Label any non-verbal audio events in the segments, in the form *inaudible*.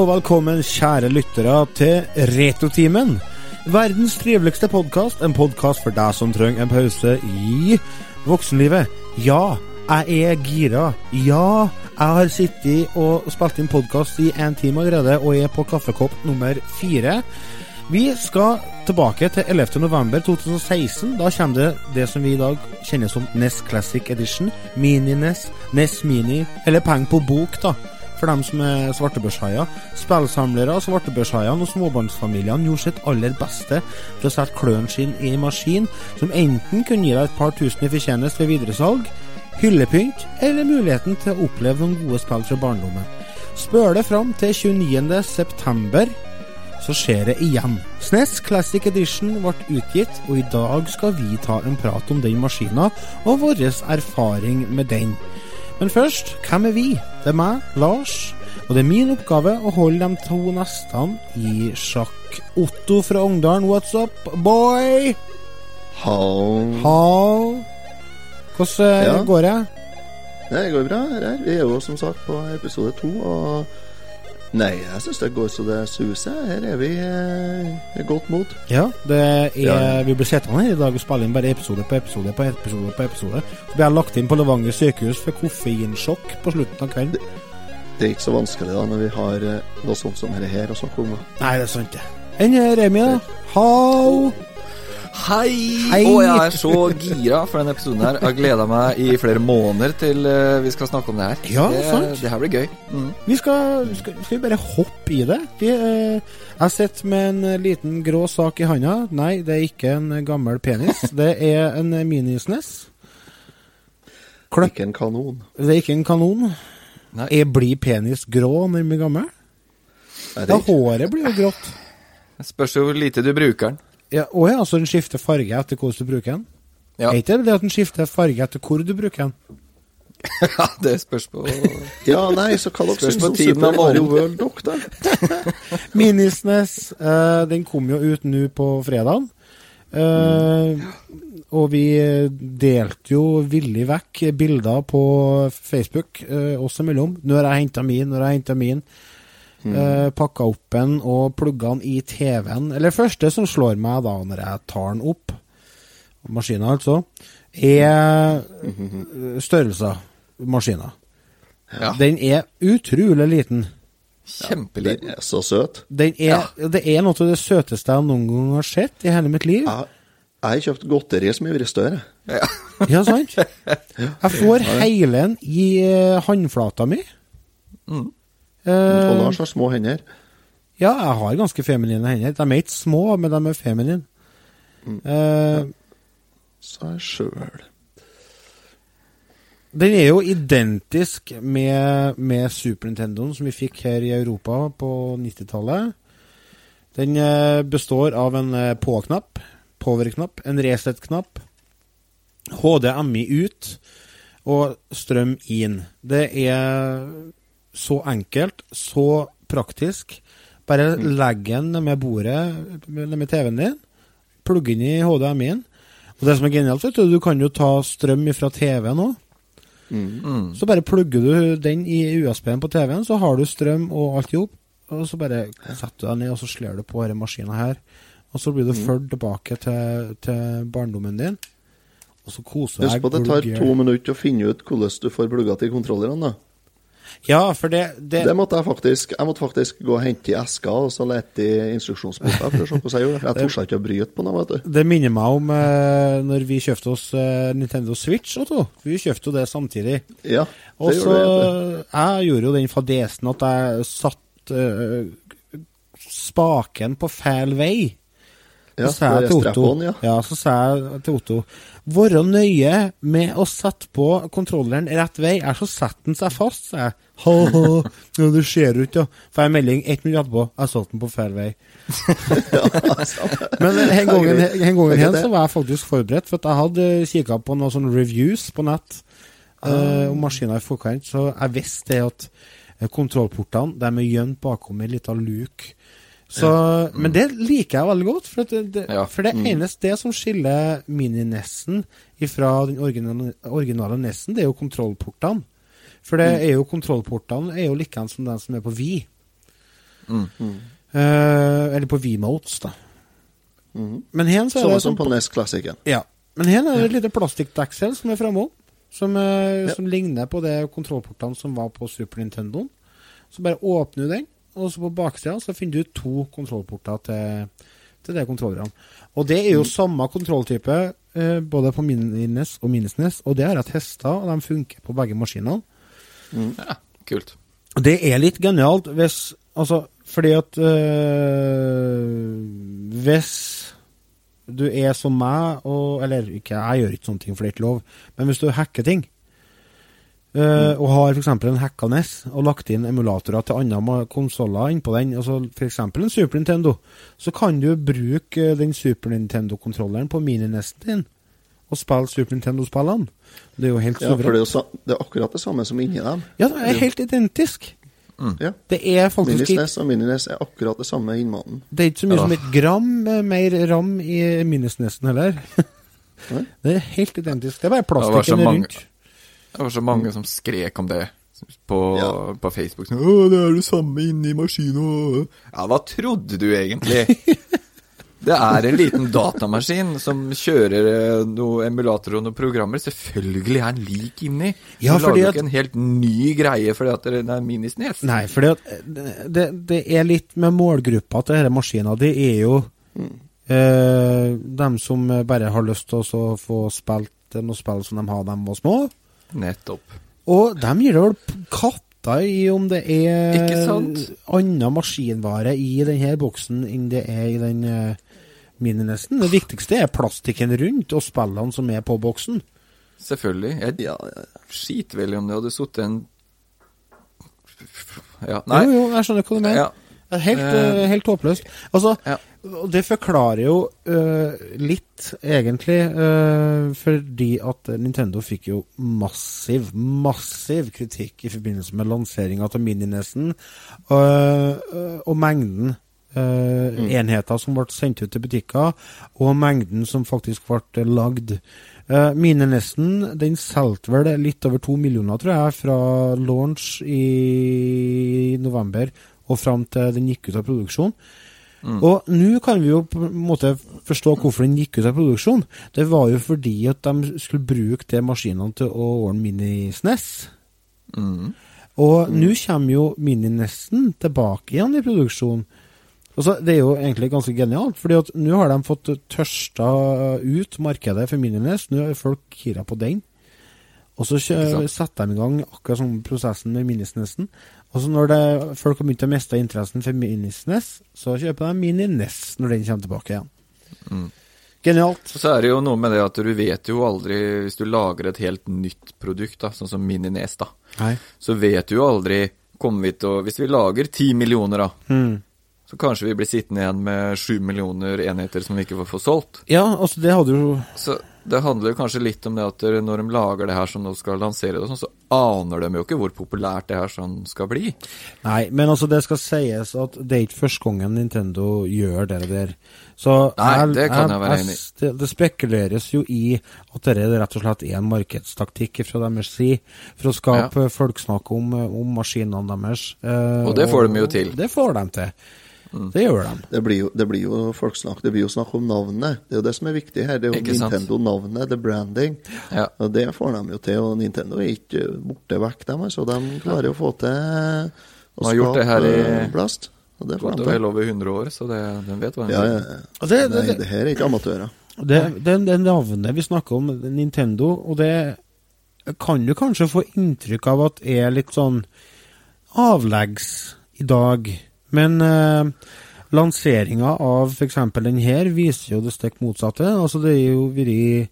Og velkommen, kjære lyttere, til Retrotimen. Verdens triveligste podkast, en podkast for deg som trenger en pause i voksenlivet. Ja, jeg er gira. Ja, jeg har sittet og spilt inn podkast i en time allerede, og er på kaffekopp nummer fire. Vi skal tilbake til 11. november 2016. Da kommer det det som vi i dag kjenner som NES Classic Edition. Mini-NES, NES Mini, eller penger på bok, da for dem som er svartebørshaier. Spillsamlere, svartebørshaiene og småbarnsfamiliene gjorde sitt aller beste for å sette klørne sine i en maskin som enten kunne gi deg et par tusen i fortjeneste ved videresalg, hyllepynt eller muligheten til å oppleve noen gode spill fra barndommen. Spør det fram til 29. september så skjer det igjen. SNES Classic Edition ble utgitt, og i dag skal vi ta en prat om den maskina og vår erfaring med den. Men først, hvem er vi? Det er meg, Lars, og det er min oppgave å holde de to nestene i sjakk. Otto fra Ongdalen, what's up, boy? Hall. Hall. Hvordan eh, Ja. går det? Det går bra. her er. Vi er jo som sagt på episode to, og Nei, jeg syns det går så det suser. Her er vi eh, godt mot. Ja, det er, Ja. vi blir sittende her i dag og spille inn bare episode på episode på episode på episode. Så blir jeg lagt inn på Levanger sykehus for koffeinsjokk på slutten av kvelden. Det er ikke så vanskelig da når vi har eh, noe sånt som dette her å snakke om. Nei, det er sant, det. Enn eh, Remi, da? Hall. Hei! Hei! Og jeg er så gira for denne episoden her. Jeg har gleda meg i flere måneder til eh, vi skal snakke om det her. Ja, det, sant. det her blir gøy. Mm. Vi skal, skal, skal vi bare hoppe i det? Vi, eh, jeg sitter med en liten grå sak i handa. Nei, det er ikke en gammel penis. Det er en minisnes. Kløpp. Ikke en kanon. Det er ikke en kanon. Nei. Er blir penis grå når jeg blir gammel? Ja, håret blir jo grått. Det spørs jo hvor lite du bruker den. Ja, å ja, så den skifter farge etter hvordan du bruker den? Ja, Er ikke det det at den skifter farge etter hvor du bruker den? *laughs* ja det spørs på Ja, nei, så hva dere syns på om Super Mario. World, dere, da? *laughs* Minisnes, uh, den kom jo ut nå på fredagen. mm. Og vi delte jo villig vekk bilder på Facebook uh, oss imellom. Nå har jeg henta min, nå har jeg henta min. Uh, pakka opp den og plugga den i TV-en. Eller det første som slår meg da når jeg tar den opp, maskina altså, er eh, størrelser. Maskina. Ja, Den er utrolig liten. kjempeliten. Den er så søt. Den er, Det er noe av det søteste jeg noen gang har sett i hele mitt liv. Jeg, jeg har kjøpt godteri som har vært større. Ja. Ja, sant? *laughs* Jeg får hele den i eh, håndflata mi. Mm. Og Eh, Lars har små hender. ja, jeg har ganske feminine hender. De er ikke små, men de er feminine. Eh, Sa jeg sjøl. den er jo identisk med, med Super Nintendoen som vi fikk her i Europa på 90-tallet. Den eh, består av en eh, på-knapp, power-knapp, en reset-knapp, HDMI ut og strøm inn. Det er så enkelt, så praktisk. Bare legg den med bordet, med med TV-en din, plugg inn i HDMI-en. Og det som er genialt, vet du, du kan jo ta strøm fra TV-en òg. Mm. Så bare plugger du den i USB-en på TV-en, så har du strøm og alt i hop. Og så bare setter du deg ned, og så slår du på denne maskinen her. Og så blir du ført tilbake til, til barndommen din. Og så koser Husk på at det tar to minutter å finne ut hvordan du får plugga til kontrollerne. da. Ja, for det, det, Det måtte jeg faktisk Jeg måtte faktisk gå og hente i eska og så lete i instruksjonsboka for å se hvordan jeg gjorde det. Jeg torde ikke å bryte på noe, vet du. det minner meg om eh, når vi kjøpte oss eh, Nintendo Switch. Otto. Vi kjøpte jo det samtidig. Ja, det så gjorde det. Jeg gjorde jo den fadesen at jeg satt eh, spaken på feil vei. Ja, så sa jeg til Otto, strap-on, ja. så sa jeg til Otto Være nøye med å sette på kontrolleren rett vei, er så setter den seg fast, sa jeg. Ha, ha, ja, det ser ut, ja. Får jeg melding ett minutt etterpå, jeg satte den på feil vei. *laughs* Men en gangen, en gangen igjen så var jeg faktisk forberedt, for jeg hadde kikka på noen sånne reviews på nett uh, om maskiner i forkant, så jeg visste det at kontrollportene de er gjemt bakom ei lita luke. Så, Men det liker jeg veldig godt, for, det, det, Ja. for det eneste det som skiller mini-Nessen fra den originale, originale Nessen, det er jo kontrollportene. For det er jo kontrollportene er jo likeens som den som er på Vi. Mm. Uh, eller på V-motes, da. Mhm. Men her så er Samme det som sånn på NES-klassikken Ja. Men her er det et lite plastikkdeksel som er framme òg. Som, eh, Ja. som ligner på det kontrollportene som var på Super Nintendo. Så bare åpner du den, og så på baksida så finner du to kontrollporter til, til de kontrollerne. Og det er jo samme kontrolltype eh, både på minnes og minnesnes og det har jeg testa, og de funker på begge maskinene. Mm. Ja, kult. Det er litt genialt hvis Altså, fordi at øh, Hvis du er som meg, og Eller ikke, jeg gjør ikke sånne ting, for det er ikke lov. Men hvis du hacker ting, øh, og har f.eks. en hacka NES, og lagt inn emulatorer til andre konsoller innpå den, altså f.eks. en Super Nintendo, så kan du bruke øh, den Super Nintendo-kontrolleren på mini-nesten din, og spille Super Nintendo-spillene. Det er jo helt Ja, for det er, jo det er akkurat det samme som inni dem. Ja, det er helt identisk. Ja. Det er faktisk Minisnes og Minines er akkurat det samme innmaten. Det er ikke så mye Ja. som et gram eh, mer ram i minisnesten heller. *laughs* Det er helt identisk. Det er bare plastikken rundt. Det var så mange som skrek om det på, Ja. på Facebook. Sånn, 'Å, det er det samme inni maskinen.' Ja, hva trodde du egentlig? *laughs* Det er en liten datamaskin som kjører eh, noen emulatorer og noen programmer. Selvfølgelig er den lik inni. Ja, du lager at- ikke en helt ny greie fordi at det er minisnes. Nei, for det, det, det er litt med målgruppa til denne maskina. Det er jo eh, dem som bare har lyst til å få spilt noen spill som de har da de var små. Nettopp. Og de gir det vel katta i om det er annen maskinvare i denne boksen enn det er i den uh, mininesten. Det viktigste er plastikken rundt og spillene som er på boksen. Selvfølgelig. Jeg Ja, skiter vel om det hadde sittet en Ja, nei. Jo, jo, jeg skjønner hva du mener. Ja. Helt, Eh, eh, helt håpløst. Altså, Ja. Og det forklarer jo uh, litt, egentlig, uh, fordi at Nintendo fikk jo massiv, massiv kritikk i forbindelse med lanseringa av Mininesen, eh, eh, og mengden mm. enheter som ble sendt ut til butikker, og mengden som faktisk ble lagd. Uh, Mininesen den solgte vel litt over to millioner, tror jeg, fra launch i november og fram til den gikk ut av produksjon. Og nå kan vi jo på en måte forstå hvorfor den gikk ut av produksjon. Det var jo fordi at de skulle bruke de maskinene til å ordne minisnes. Mm. Og nå kommer jo mininesten tilbake igjen i produksjon. Så, det er jo egentlig ganske genialt, fordi at nå har de fått tørsta ut markedet for minines. Nå er folk gira på den. Og så setter de i gang akkurat sånn prosessen med minisnesten. Og så når det, folk har begynt å miste interessen for minisnes, så kjøper de minines når den kommer tilbake igjen. Mm. Genialt. Så er det jo noe med det at du vet jo aldri Hvis du lager et helt nytt produkt, da, sånn som Minines, da, Nei. så vet du jo aldri Kommer vi til å Hvis vi lager ti millioner, da, Mm. Så kanskje vi blir sittende igjen med sju millioner enheter som vi ikke får få solgt. Ja, altså, det hadde jo Så det handler jo kanskje litt om det at når de lager det her som nå skal lansere det, sånn, så aner de jo ikke hvor populært det her sånn skal bli. Nei, men altså det skal sies at det er ikke første gangen Nintendo gjør det der. Så Nei, det kan jeg være enig i. Det, det spekuleres jo i at det rett og slett er en markedstaktikk fra deres side for å skape folksnakk om, om maskinene deres. Eh, Og det får de jo til. Det får de til. Det gjør de. Det blir, jo, det blir jo folksnakk. Det blir jo snakk om navnet. Det er jo det som er viktig her. Det er jo Nintendo-navnet, det er branding. Ja. Og det får de jo til. Og Nintendo er ikke borte vekk, dem. Altså. De klarer jo å få til å skape har gjort det her i- blast. Og det får Gått de vel over 100 år, så det, de vet hva de Ja, ja. det- det- Nei, det her er ikke amatører. Det, det, det navnet vi snakker om, Nintendo, og det kan du kanskje få inntrykk av at er litt sånn avleggs i dag. Men eh, lanseringa av f.eks. den her viser jo det stikk motsatte. Altså det er jo vært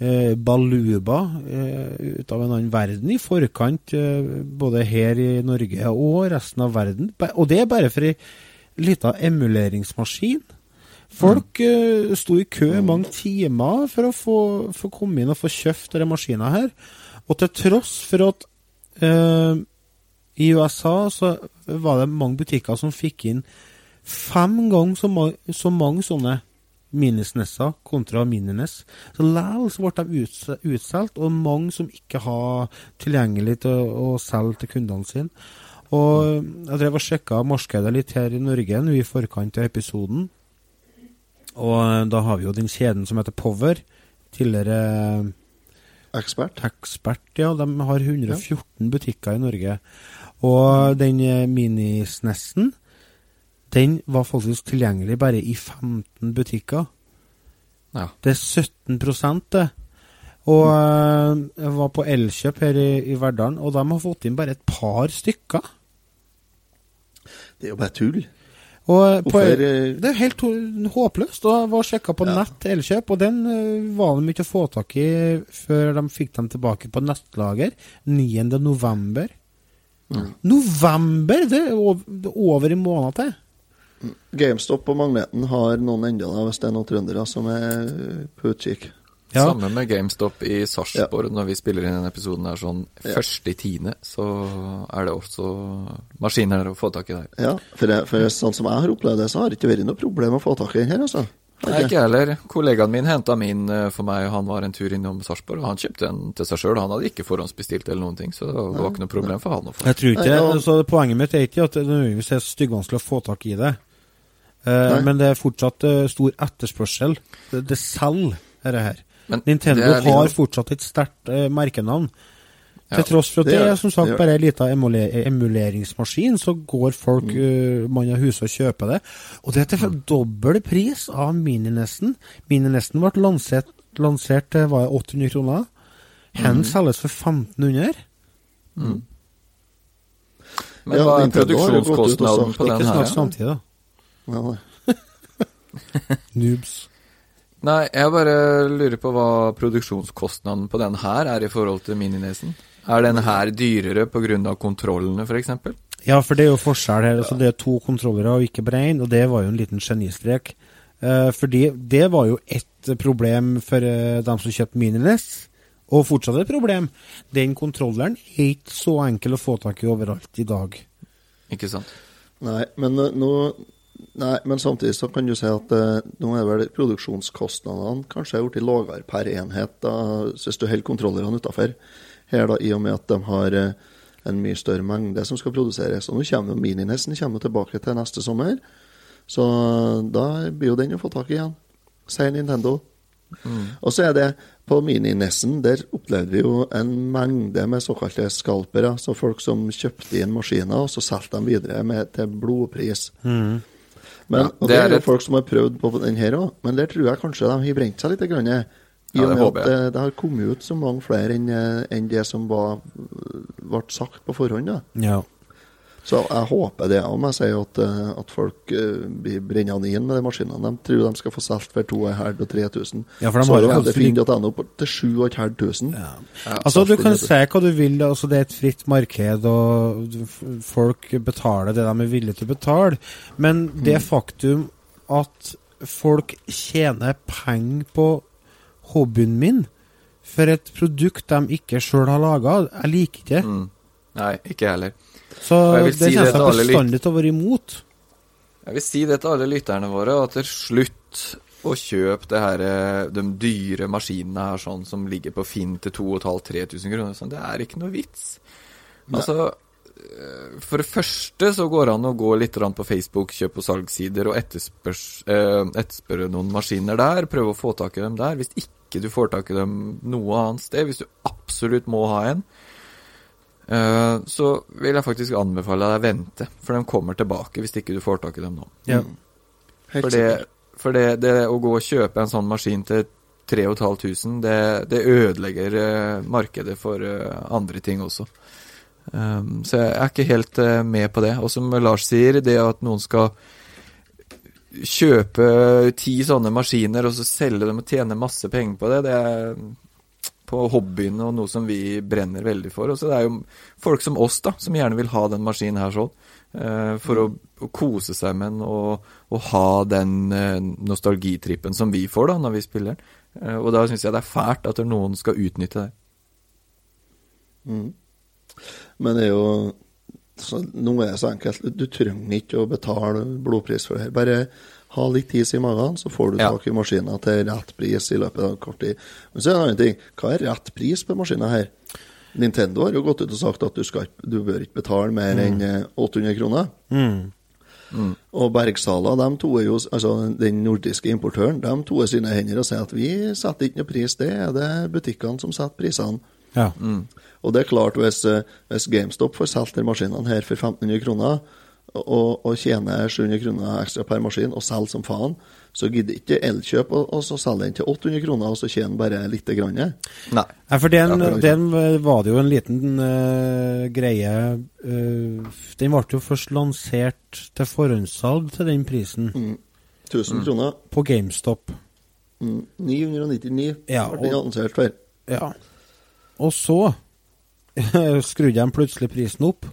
eh, baluba eh, ut av en annen verden i forkant, eh, både her i Norge og resten av verden. Og det er bare for ei lita emuleringsmaskin. Folk eh, sto i kø i mange timer for å få, få komme inn og få kjøpt denne maskina her. Og til tross for at eh, i USA så var det mange butikker som fikk inn fem ganger så, ma så mange sånne minisnesser kontra mininess. Så likevel ble de uts- utsolgt, og mange som ikke har tilgjengelig til å, å selge til kundene sine. Og jeg drev og sjekka markedet litt her i Norge nå i forkant av episoden. Og eh, da har vi jo den kjeden som heter Power. Tidligere Ekspert. Ekspert, ja. De har 114 butikker i Norge. Og den eh, minisnessen, den var faktisk tilgjengelig bare i 15 butikker. Ja. Det er 17 det. Og eh, jeg var på Elkjøp her i, i Verdalen, og de har fått inn bare et par stykker. Det er jo bare tull. Og eh, på, det er helt håpløst. Og jeg var sjekka på Ja. nett Elkjøp, og den var de ikke å få tak i før de fikk dem tilbake på nettlager 9. november. November! Det er er over en måned til. GameStop og Magneten har noen enda da, hvis det er noen trøndere som er på utkikk. Ja. Samme med GameStop i Sarpsborg. Når vi spiller inn denne episoden her sånn Ja. første i tiende, så er det også maskiner å få tak i der. Ja, for, det, for sånn som jeg har opplevd det, så har det ikke vært noe problem å få tak i den her, altså. Nei, ikke? heller. Kollegaen min henta min eh, for meg, han var en tur innom Sarpsborg, og han kjøpte en til seg sjøl. Han hadde ikke forhåndsbestilt eller noen ting, så det var ikke noe problem for han å få. Jeg tror ikke, altså, Poenget mitt er ikke at det nødvendigvis er styggvanskelig å få tak i det. Eh, Nei. men det er fortsatt eh, stor etterspørsel. Det, det selger, dette her. Men Nintendo det litt- har fortsatt et sterkt eh, merkenavn. Til tross for at det det er som sagt bare en liten emuleringsmaskin, så går folk Mm. uh, mann av huset og kjøper det. Og det er til dobbel pris av Mininesten. Mininesten ble lansert, lansert til var det 800 kroner. Hen Mm. selges for 1500. Men Ja, hva er produksjonskostnaden på den Ikke snakk samtidig, da. *laughs* Noobs. Nei, jeg bare lurer på hva produksjonskostnaden på den her er i forhold til mininesen. Er den her dyrere pga. kontrollene, f.eks.? Ja, for det er jo forskjell her. Altså, det er to kontrollere og ikke bare én, og det var jo en liten genistrek. Uh, fordi det var jo ett problem for uh, dem som kjøpte Minines, og fortsatt et problem. Den kontrolleren er ikke så enkel å få tak i overalt i dag. Ikke sant? Nei, men uh, nå Nei, men samtidig så kan du si at eh, nå er vel produksjonskostnadene kanskje blitt lavere per enhet da, hvis du holder kontrollerne utafor. Her, da, i og med at de har eh, en mye større mengde som skal produseres. Og nå kommer jo Mininesen kommer tilbake til neste sommer, så da blir jo den å få tak i igjen, sier Nintendo. Og så er det på Mininesen, der opplevde vi jo en mengde med såkalte skalpere. Så folk som kjøpte inn maskiner, og så solgte dem videre med, til blodpris. Men, Ja, det det er er jo folk som har prøvd på den her òg, men der tror jeg kanskje de har brent seg litt. Grann, I og med at det, det har kommet ut så mange flere enn en det som var, ble sagt på forhånd. da. Ja. Så jeg håper det om jeg sier at, eh, at folk blir brennende inn med de maskinene. De tror de skal få solgt for 2500 og 3000. Ja, for de så har jo fri- finn.no til 7500. Ja. Ja, Altså, du kan si hva du vil, altså det er et fritt marked, og folk betaler det de er villige til å betale. Men det faktum at folk tjener penger på hobbyen min for et produkt de ikke sjøl har laga, jeg liker ikke det. Mm. Nei, ikke jeg heller. Så jeg det kjennes jeg bestandig til å være imot. Jeg vil si det til alle lytterne våre, at til slutt å kjøpe det her, eh, de dyre maskinene her sånn som ligger på Finn til 2500-3000 kroner. Sånn, det er ikke noe vits. Altså, eh, for det første så går det an å gå litt på Facebook, kjøp- og salgssider og eh, etterspørre noen maskiner der. Prøve å få tak i dem der. Hvis ikke du får tak i dem noe annet sted, hvis du absolutt må ha en, eh, så vil jeg faktisk anbefale deg å vente. For de kommer tilbake hvis ikke du får tak i dem nå. Ja. Helt For, det, for det, det å gå og kjøpe en sånn maskin til 3500, det, det ødelegger eh, markedet for eh, andre ting også. Um, så jeg er ikke helt med på det. Og som Lars sier, det at noen skal kjøpe ti sånne maskiner og så selge dem og tjene masse penger på det, det er på hobbyen og noe som vi brenner veldig for. Og så det er jo folk som oss da, som gjerne vil ha den maskinen her sånn. eh, for å, å kose seg med den og, og ha den eh, nostalgitrippen som vi får da når vi spiller den. Eh, og da syns jeg det er fælt at noen skal utnytte det. Mm. Men det er jo så, Nå er det så enkelt. Du trenger ikke å betale blodpris for det her. Bare ha litt is i magen, så får du tak i maskina til rett pris i løpet av kort tid. Men så er det en annen ting. Hva er rett pris på maskina her? Nintendo har jo gått ut og sagt at du, skal, du bør ikke betale mer enn eh, 800 kroner. Mm. Og Bergsala, de to er jo, altså den nordiske importøren, de to er sine hender og sier at vi setter ikke noe pris, det er det butikkene som setter prisene. Ja. Og det er klart, hvis, eh, hvis GameStop får solgt de maskinene her for 1500 kroner, og, og tjener 700 kroner ekstra per maskin, og selger som faen, så gidder ikke Elkjøp og, og så selge den til 800 kroner, og så tjener bare lite grann. Nei. Nei, for den, den var det jo en liten uh, greie uh, Den ble jo først lansert til forhåndssalg til den prisen 1000 kroner. på GameStop. Mm, 999 Ja, ble den lansert for. Ja. Og så *laughs* skrudde de plutselig prisen opp.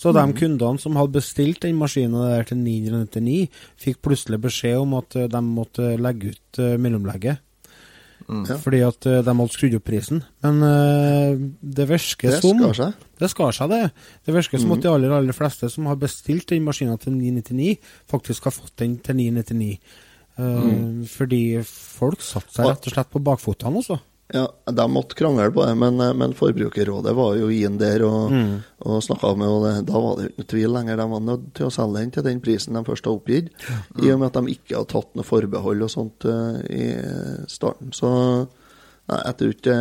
Så de kundene som hadde bestilt den maskinen der til 999, fikk plutselig beskjed om at eh, de måtte legge ut eh, mellomlegget. Mm. Fordi at eh, de hadde skrudd opp prisen. Men uh, det virker Det som skar seg. Det skar seg, det. Det virker som at de aller, aller fleste som har bestilt den maskinen til 999, faktisk har fått den til 999. Eh, Fordi folk satte seg rett og slett på bakfotene, altså. Ja, De måtte krangle på det, men, eh, men Forbrukerrådet var jo inn der og, Mm. og snakka med og det, Da var det jo ikke tvil lenger. De var nødt til å selge den til den prisen de først har oppgitt, i og med at de ikke har tatt noe forbehold og sånt uh, i starten. Så nei, jeg tror ikke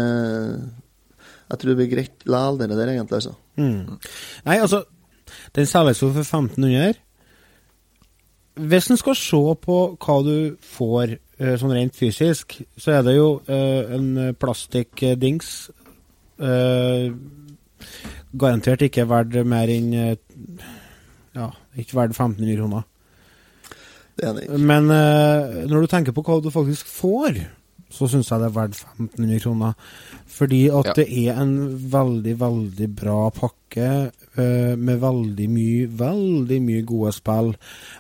Jeg tror det blir greit likevel, det der, egentlig. altså. Mm. Nei, altså, den selges jo for 1500. Hvis en skal se på hva du får eh, sånn rent fysisk, så er det jo eh, en plastikkdings eh, garantert ikke verdt mer enn eh, Ja, ikke verdt 1500 kroner. Det er det ikke. Men eh, når du tenker på hva du faktisk får, så syns jeg det er verdt 1500 kroner. Fordi at Ja. det er en veldig, veldig bra pakke eh, med veldig mye, veldig mye gode spill.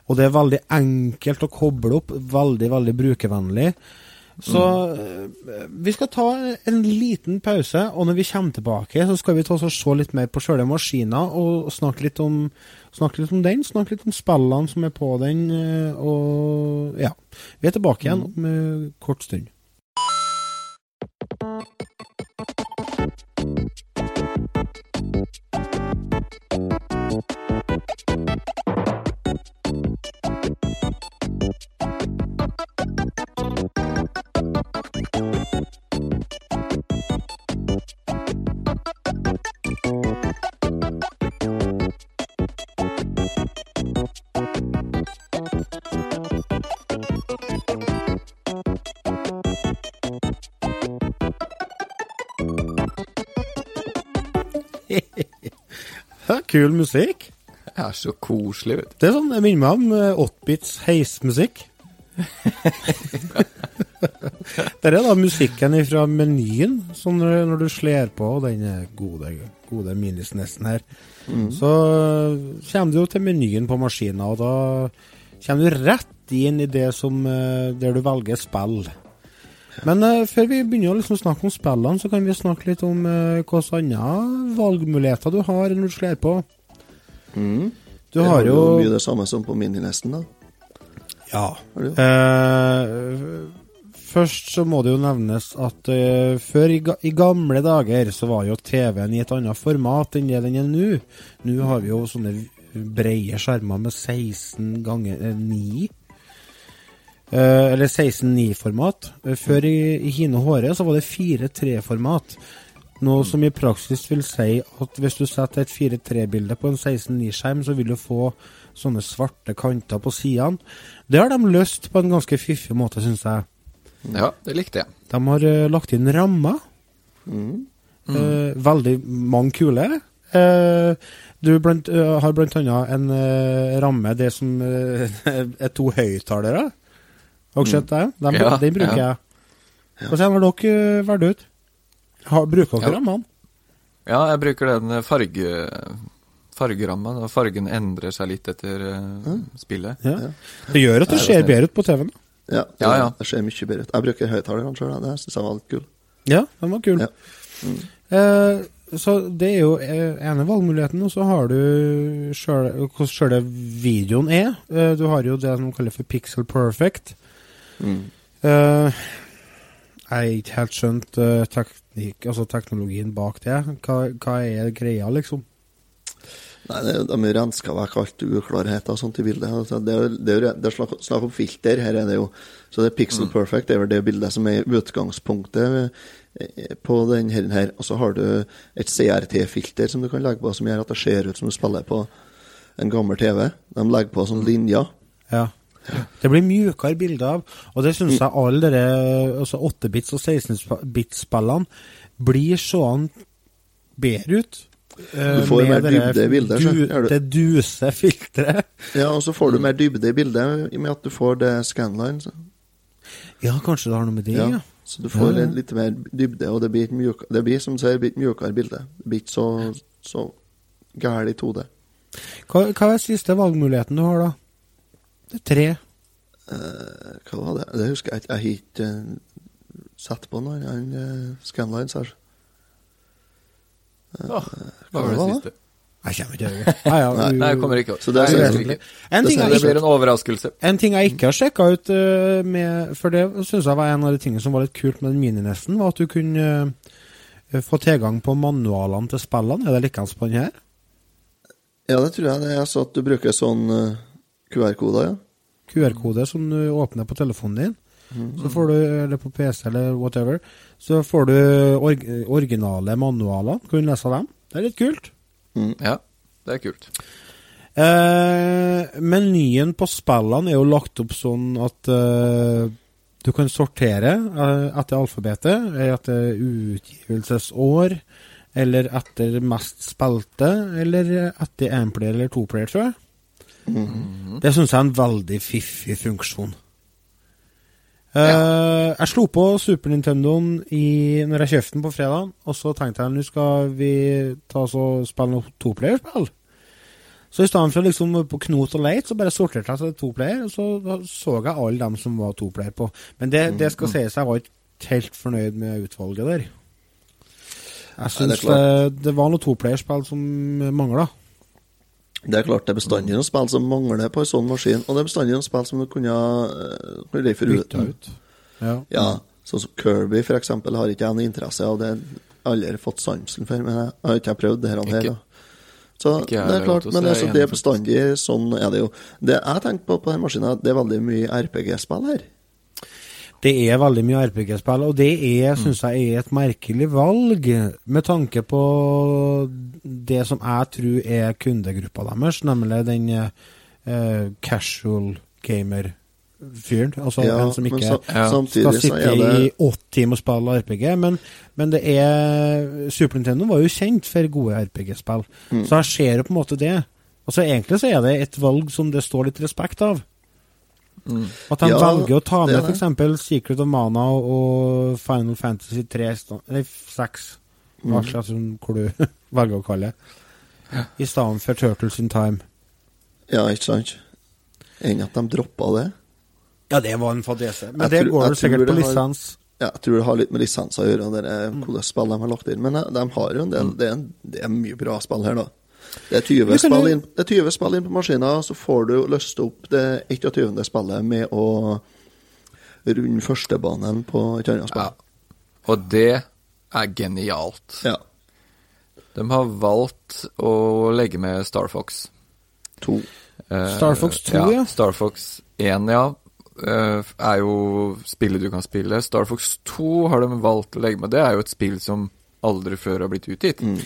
Og det er veldig enkelt å koble opp, veldig, veldig brukervennlig. Så eh, vi skal ta en liten pause, og når vi kommer tilbake, så skal vi ta oss og se litt mer på sjøle maskina og snakke litt om Snakke litt om den, snakke litt om spillene som er på den, eh, og ja. Vi er tilbake igjen om kort stund. Kul musikk. Er så koselig, vet du. Det er sånn, jeg minner meg om eh, 8-bits heismusikk. *laughs* Det er da musikken fra menyen, sånn når, du slår på den gode, gode minisnessen her. Så eh, kommer du jo til menyen på maskinen, og da kommer du rett inn i det som eh, der du velger spill. Men uh, før vi begynner å liksom snakke om spillene, så kan vi snakke litt om uh, hvilke andre valgmuligheter du har når du slår på. Mm. Du har jo mye det samme som på Mininesten, da. Ja. Uh. Eh, først så må det jo nevnes at uh, før i, ga i gamle dager så var jo TV-en i et annet format enn det den er nå. Nå har vi jo sånne breie skjermer med 16 ganger eh, 9. Eh, eller 16-9-format. Eh, før i, Hine Håre så var det 4-3-format. Noe som i praksis vil si at hvis du setter et 4-3-bilde på en 16-9-skjerm, så vil du få sånne svarte kanter på sidene. Det har de løst på en ganske fiffig måte, syns jeg. Ja, det likte jeg. De har uh, lagt inn rammer. Mm. Eh, veldig mange kule. Uh, du blant, har blant annet en ramme, det som *laughs* er to høyttalere. Har dere sett det? Den, Ja, den bruker ja. jeg. Hvordan har dere uh, valgt ut? Har, bruker dere Ja. rammene? Ja, jeg bruker den farge, fargeramma. Fargen endrer seg litt etter eh, spillet. Ja. Ja. Det gjør at det ser er- bedre ut på TV-en. Ja, det, Ja, ja. det ser mye bedre ut. Jeg bruker høyttalerne sjøl, det syns jeg var litt kul. Ja, den var kul. Ja. Eh, så det er jo eh, ene valgmuligheten, og så har du sjøl- hvordan sjøle videoen er. Eh, du har jo det de kaller for pixel perfect. Mm. Eh, Jeg har ikke helt skjønt uh, teknik, altså teknologien bak det. Hva, hva er greia, liksom? Nei, det, De rensker vekk alt uklarheter og sånt i bildet. Altså, det, er, det, er, det er snakk, snakk om filter. Her er det jo Så det er pixel perfect. Det er vel det bildet som er utgangspunktet eh, på denne her. her. Og så har du et CRT-filter som du kan legge på, som gjør at det ser ut som du spiller på en gammel TV. De legger på sånne linjer. Ja. Det blir mjukere bilder av, og det syns jeg alle dere altså 8-bits og 16-bits-spillene blir sånn bedre ut. eh, Du får mer dybde i bildet, du, Det duse filteret. Ja, og så får du mer dybde i bildet i og med at du får det scanline. Så. Ja, kanskje det har noe med det, ja. Ja, så du får Ja, litt mer dybde, og det blir, mjuk, det blir som du sier, et mjukere bilde. Det blir ikke så, så gæli 2D. Hva, hva er siste valgmuligheten du har, da? Det er tre. Eh, hva var det? Det husker jeg ikke. Jeg har ikke uh, sett på noen uh, scanlines her. Hva var det siste? Jeg kommer ikke til det. Ja, ja, Nei, Nei, jeg kommer ikke Så det er Nei. En ting, Det jeg Det ikke, blir en overraskelse. en ting jeg ikke har sjekka ut uh, med For det syns jeg var en av de tingene som var litt kult med den mininesten, var at du kunne uh, få tilgang på manualene til spillene. Er det likeens på den her? Ja, det tror jeg det er så at du bruker sånn eh, QR-koder, ja. QR-kode som du åpner på telefonen din. Så får du, eller på PC eller whatever, så får du org originale manualer. Kan du lese dem? Det er litt kult. Ja, det er kult. Eh, menyen på spillene er jo lagt opp sånn at eh, du kan sortere eh, etter alfabetet, etter utgivelsesår, eller etter mest spilte, eller etter énplayer eller to player, tror jeg. Det syns jeg er en veldig fiffig funksjon. Eh, Jeg slo på Super Nintendoen i, når jeg kjøpte den på fredag, og så tenkte jeg nå skal vi ta oss og spille noe toplayerspill. Så i stedet for liksom på knot og leit, så bare sorterte jeg til toplayer, og så så jeg alle dem som var toplayer på. Men det, det skal sies, jeg var ikke helt fornøyd med utvalget der. Jeg syns det, det, var noe toplayerspill som mangla. Det er klart det er bestandig noen spill som mangler på en sånn maskin, og det er bestandig noen spill som du kunne uh, leve Bytta ut. Ja. Ja, sånn som Kirby for eksempel har ikke jeg noe interesse av. Det har jeg aldri fått sansen for, men jeg har ikke prøvd det her. Ikke- her. Så det er klart, men det, er så er det er bestandig sånn er det jo. Det jeg tenker på på denne maskinen, det er veldig mye RPG-spill her. Det er veldig mye RPG-spill, og det er, Mm. synes jeg er et merkelig valg, med tanke på det som jeg tror er kundegruppa deres, nemlig den uh, casual gamer-fyren. Altså Ja, en som ikke så, Ja. skal sitte det i åtte timer og spille RPG. Men, men det er Super Nintendo var jo kjent for gode RPG-spill, Mm. så jeg ser jo på en måte det. Altså Egentlig så er det et valg som det står litt respekt av. Mm. At de Ja, velger å ta med f.eks. Secret of Mana og Final Fantasy 3 eller 6, Mm. akkurat som hvor du *laughs* velger å kalle det, i stedet for Turtles in Time. Ja, ikke sant? Enn at de droppa det. Ja, det var en fadese. Men Jeg det tror- går vel sikkert på har- lisens. Ja, jeg tror det har litt med lisenser å gjøre, det er Mm. spill de har lagt inn. Men eh, de har jo en del, det, er en, det er mye bra spill her, da. Det er 20 Vi spill inn, det 20 spill inn på maskina, så får du løst opp det 21. spillet med å runde førstebanen på et annet spill. Ja. Og det er genialt. Ja. De har valgt å legge med Star Fox. To. Eh, Star Fox 2, ja. Star Fox 1, ja. eh, er jo spillet du kan spille. Star Fox 2 har de valgt å legge med. Det er jo et spill som aldri før har blitt utgitt. Mm.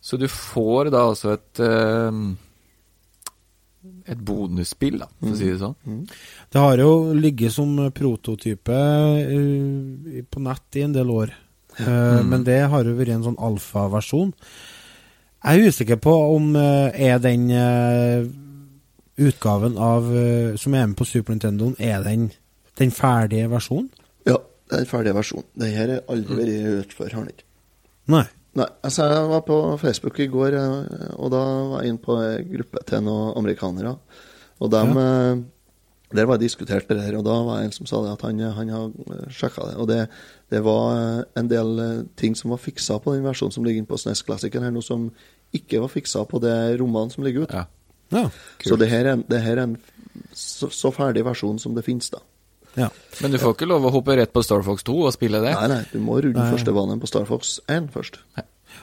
Så du får da altså et eh, Et bonusspill, da, for å si det sånn. Det har jo ligget som prototype uh, på nett i en del år. Eh, Men det har jo vært en sånn alfaversjon. Jeg er usikker på om uh, er den utgaven av som er med på Super Nintendo, er den den ferdige versjonen? Ja, den ferdige versjonen. Det. Den her har aldri vært ute før, har den ikke. Nei. Nei, altså jeg var på Facebook i går, eh, og da var jeg inne på en gruppe til noen amerikanere. Og dem, ja. der var jeg diskutert det der, og da var det en som sa det at han, han har sjekka det. Og det, det var eh, en del eh, ting som var fiksa på den versjonen som ligger inne på SNES Classicen her, noe som ikke var fiksa på det rommene som ligger ute. Ja. Ja. Så det her er det her er en så, så ferdig versjon som det finnes, da. Ja. Men du får ikke lov å hoppe rett på Star Fox 2 og spille det. Nei, nei, du må rulle første banen på Star Fox 1 først.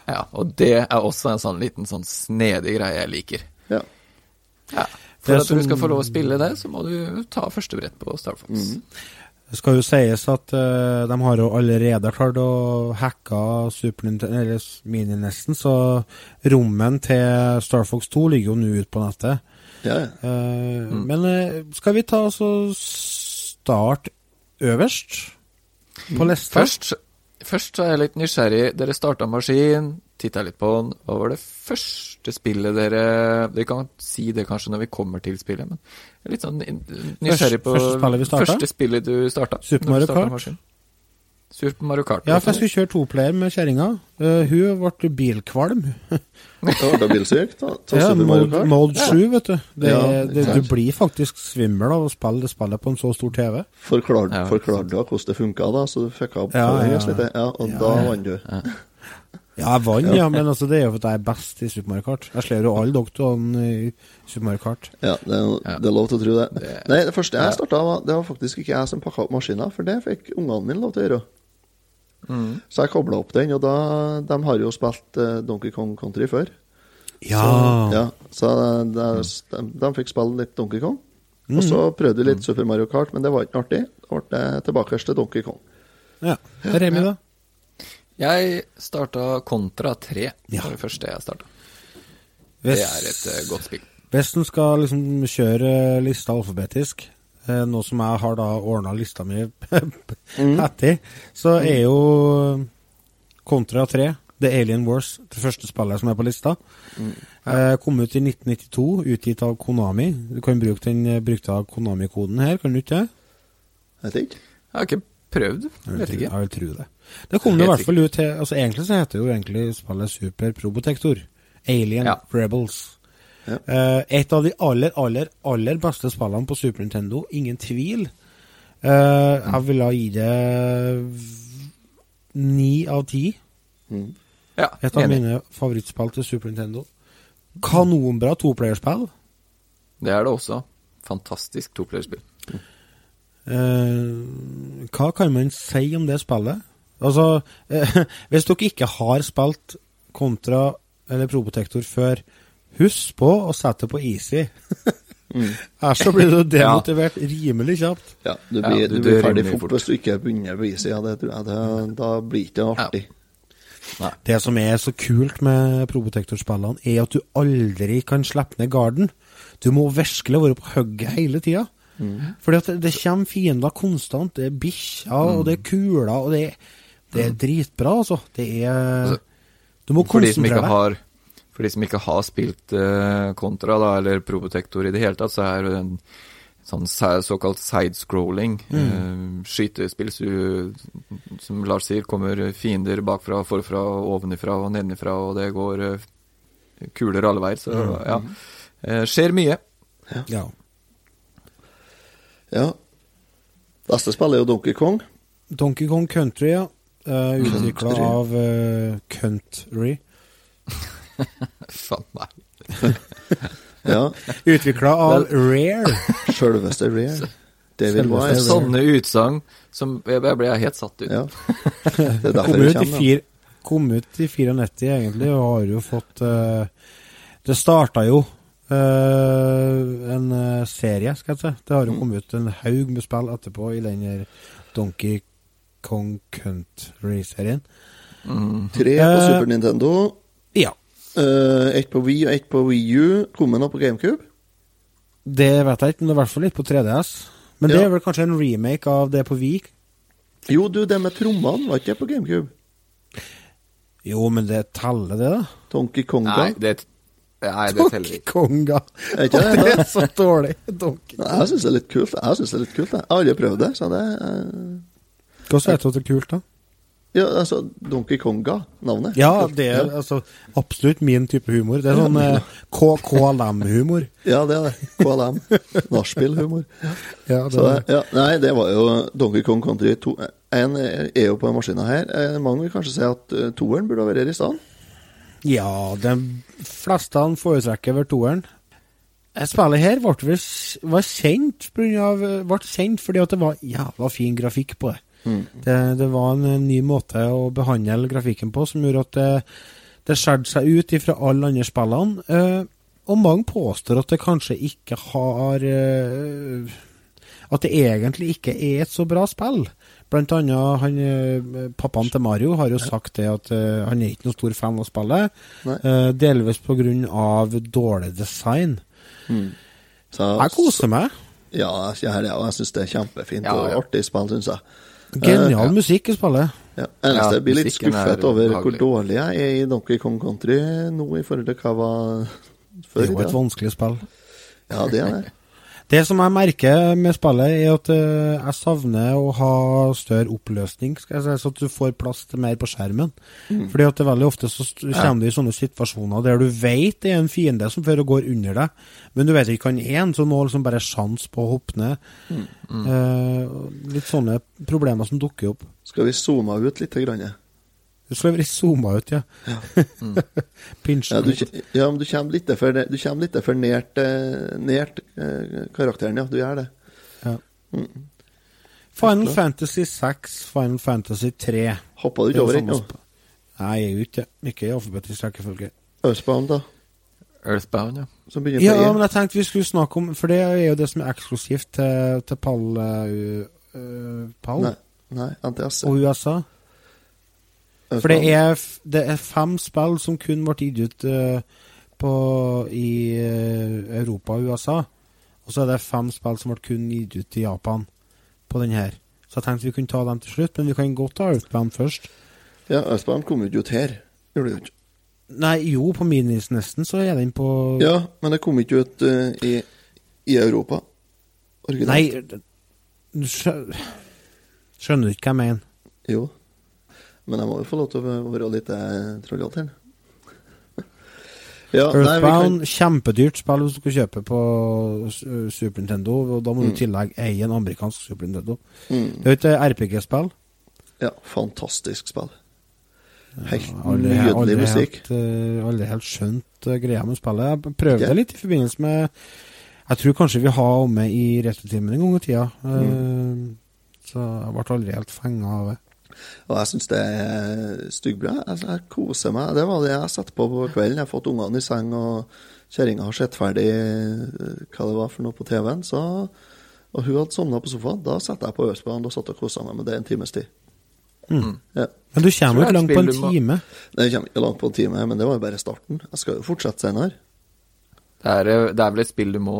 Ja, Og det er også en sånn liten sånn snedig greie jeg liker. Ja. Ja. For Det at du skal få lov å spille det, så må du ta første brett på Star Fox. Mm. Det skal jo sies at uh, de har jo allerede klart å hacke Super Nintendo, eller Mini-nesten, så rommen til Star Fox 2 ligger jo nå ute på nettet. Ja, ja. Eh, Men uh, skal vi ta så start øverst på lista? Først, først så er jeg litt nysgjerrig. Dere starta maskin, titta litt på den. Hva var det første spillet dere Dere kan si det kanskje når vi kommer til spillet, men jeg er litt sånn nysgjerrig på Første- spillet vi første spillet du starta. Super Mario Kart? Maskin. Super Mario Kart. Ja, for jeg skulle kjøre toplayer med kjerringa. Uh, hun ble bilkvalm. Da ble bilsyk. Ta, ta Ja, mode, mode 7, vet du. Det, Ja, det, du blir faktisk svimmel av å spille det spillet på en så stor TV. Forklarte Ja, forklarte du hvordan det funka, da, så du fikk opp Ja, ja. litt, ja, og Ja, da ja. vant du. Ja, jeg vant, ja, men altså, det er jo fordi jeg er best i Super Mario Kart. Jeg slår jo alle doktorene i Super Mario Kart. Ja, det er, det er lov til å tro det. Nei, det første jeg starta, var, det var faktisk ikke jeg som pakka opp maskiner, for det fikk ungene mine lov til å gjøre. Mm. Så jeg kobla opp den, og da De har jo spilt eh, Donkey Kong Country før. Ja. Så, ja, så de, de, de fikk spille litt Donkey Kong. Og så prøvde vi litt Super Mario Kart, men det var ikke artig. Da ble det tilbake til Donkey Kong. ja. Remi, da? Jeg starta Kontra 3. Ja. Det var det første jeg starta. Det er et eh, godt spill. hvis en skal liksom kjøre lista alfabetisk, eh, nå som jeg har da ordna lista mi *laughs* etter, så er jo Contra 3, The Alien Wars, det første spillet som er på lista. Eh, kom ut i 1992, utgitt av Konami. Du kan bruke den eh, brukte av Konami-koden her, kan du ikke det? Vet ikke. Jeg har ikke prøvd. Jeg Vet ikke. jeg vil tro det. Det kom det i hvert fall ut til altså Egentlig så heter jo egentlig spillet Super Probotector. Alien Ja. Rebels. Ja. Eh, et av de aller, aller, aller beste spillene på Super Nintendo, ingen tvil. Uh, jeg ville gi det ni av ti. Mm. Ja, Et av enig. mine favorittspill til Super Nintendo. Kanonbra toplayerspill. Det er det også. Fantastisk toplayerspill. Uh, hva kan man si om det spillet? Altså, uh, *laughs* hvis dere ikke har spilt Kontra eller Probotector før, husk på å sette på easy. *laughs* Mm. Her så blir du *laughs* demotivert rimelig kjapt. Ja, du Ja, blir, du du blir ferdig fort, fort. hvis du ikke begynner på easy. Ja, det tror jeg, det, da blir det ikke artig. Nei. Det som er så kult med Probotector-spillene, er at du aldri kan slippe ned garden. Du må virkelig være på hugget hele tida. Fordi at det, det kommer fiender konstant. Det er bikkjer, og det er kuler, og det, det er dritbra, altså. Det er Du må For de som ikke har For de som ikke har spilt kontra, Contra, da, eller Probotector i det hele tatt, så er det en sånn såkalt sidescrolling. Mm. Eh, skytespill, så som Lars sier, kommer fiender bakfra, forfra, ovenifra og nedenifra, og det går eh, kuler alle veier. Så Mm. ja. Eh, skjer mye. Ja. Ja. Neste spill er jo Donkey Kong. Donkey Kong Country, ja. Uh, Utvikla av uh, Country. *laughs* *laughs* Faen meg. *laughs* Ja. Utvikla av Rare. *laughs* Sjølveste Rare. David Wise. Sånne utsagn som Jeg jeg ble helt satt ut. Ja. Det er derfor Kom det kommer. fir, kom ut i 94 egentlig, og har jo fått uh, Det starta jo uh, en eh, serie, skal jeg si. Det har jo Mm. kommet ut en haug med spill etterpå i den her Donkey Kong Country-serien. Mm. Tre på Super Nintendo. Ja. Uh, ett på Wii og ett på Wii U. Kom den opp på GameCube? Det vet jeg ikke, men det er i hvert fall litt på 3DS. Men det Ja. er vel kanskje en remake av det på Wii? Jo, du, det med trommene, var ikke det på GameCube? Jo, men det teller det, da. Donkey Konga? Nei, det, nei, det teller Donkey ikke. Konga. Er ikke det, *laughs* det er så dårlig. Donkey Konga. Jeg syns det er litt kult. Jeg synes det er litt kult, jeg. Jeg har aldri prøvd det, så det eh, Hvordan vet du at det er kult, da? Ja, altså Donkey Konga, navnet. Ja, det er altså absolutt min type humor. Det er sånn eh, K- KLM-humor. *laughs* Ja, det er det. KLM. Nachspiel-humor. Ja, Ja, nei, det var jo Donkey Kong Country 2. En er jo på maskina her. Eh, Mange vil kanskje si at eh, toeren burde ha vært her i stedet. ja, de fleste foretrekker vel toeren. Det spillet her ble, ble, kjent, av, ble kjent fordi at det var jævla fin grafikk på det. Mm. Det, det var en ny måte å behandle grafikken på som gjorde at det, det skjærte seg ut ifra alle andre spillene. Eh, og mange påstår at det kanskje ikke har eh, At det egentlig ikke er et så bra spill. Blant annet han, eh, pappaen til Mario har jo sagt det at uh, han er ikke noen stor fan av spillet. Uh, eh, delvis pga. dårlig design. Mm. Så, Jeg koser meg. Ja, jeg, jeg, jeg syns det er kjempefint Ja, og ja. artig spill, syns jeg. Genial ja. musikk i spillet. Ja. Eneste jeg blir litt er skuffet over hvor dårlig jeg er i Donkey Kong Country nå i forhold til hva jeg var Det før. er i jo et vanskelig spill. Ja, det er det. *laughs* Det som jeg merker med spillet, er at eh, jeg savner å ha større oppløsning, skal jeg si, så at du får plass til mer på skjermen. Mm. Fordi at det veldig ofte så kommer du i sånne situasjoner der du vet det er en fiende som fører og går under deg, men du vet ikke hva han er, så du må liksom bare sjanse på å hoppe ned. Mm. Eh, litt sånne problemer som dukker opp. Skal vi zoome ut litt? Grann? Du skulle vært zooma ut, ja. Ja, *laughs* du, ut. ja, men du kommer litt for, du kommer litt for nært, eh, nært eh, karakteren, ja. Du gjør det. Final Fantasy 6, Final Fantasy 3. Hoppa du ikke over ennå? Nei, jeg er jo ikke i alfabetisk rekkefølge. Earthbound, da? Earthbound, ja. Som begynner Ja, E? men jeg tenkte vi skulle snakke om For det er jo det som er eksklusivt til, til Pall, uh, Pall. Nei, nei, NTS. og USA. For det er, det er fem spill som kun ble gitt ut eh, på, i eh, Europa og USA. Og så er det fem spill som ble kun gitt ut i Japan på den her. Så jeg tenkte vi kunne ta dem til slutt, men vi kan godt ta Earthbound først. Ja, Earthbound kom jo ikke ut her. Gjorde det ikke. Nei, jo, på Minis nesten så er den på Ja, men det kom ikke ut uh, i, i Europa. Originalt. Nei, skjønner du ikke hva jeg mener? Jo. Men jeg må jo få lov til å være litt eh, trollete her. *laughs* ja, nei, kan, Earthbound, kjempedyrt spill hvis du skal kjøpe på uh, Super Nintendo, og da må du i tillegg eie en amerikansk Super Nintendo. mm, Det er jo et uh, RPG-spill. ja, fantastisk spill. Helt Aldri, nydelig aldri, musikk. helt, aldri helt skjønt greia med spillet. Jeg prøvde det litt i forbindelse med Jeg tror kanskje vi har med i retrotimen en gang i tida. Mm. Så jeg ble aldri helt fenga av det. Og jeg syns det er styggbra. Altså, jeg koser meg. Det var det jeg satte på på kvelden. Jeg har fått ungene i seng, og kjerringa har sett ferdig eh, hva det var for noe på TV-en. Så, og hun hadde sovna på sofaen. Da satte jeg på Østbanen og satt og kosa meg med det en times tid. Mm. Ja. Men du kommer jo ikke langt på en time? Nei, jeg kommer ikke langt på en time, men det var jo bare starten. Jeg skal jo fortsette senere. Det er, eh, det er vel et spill du må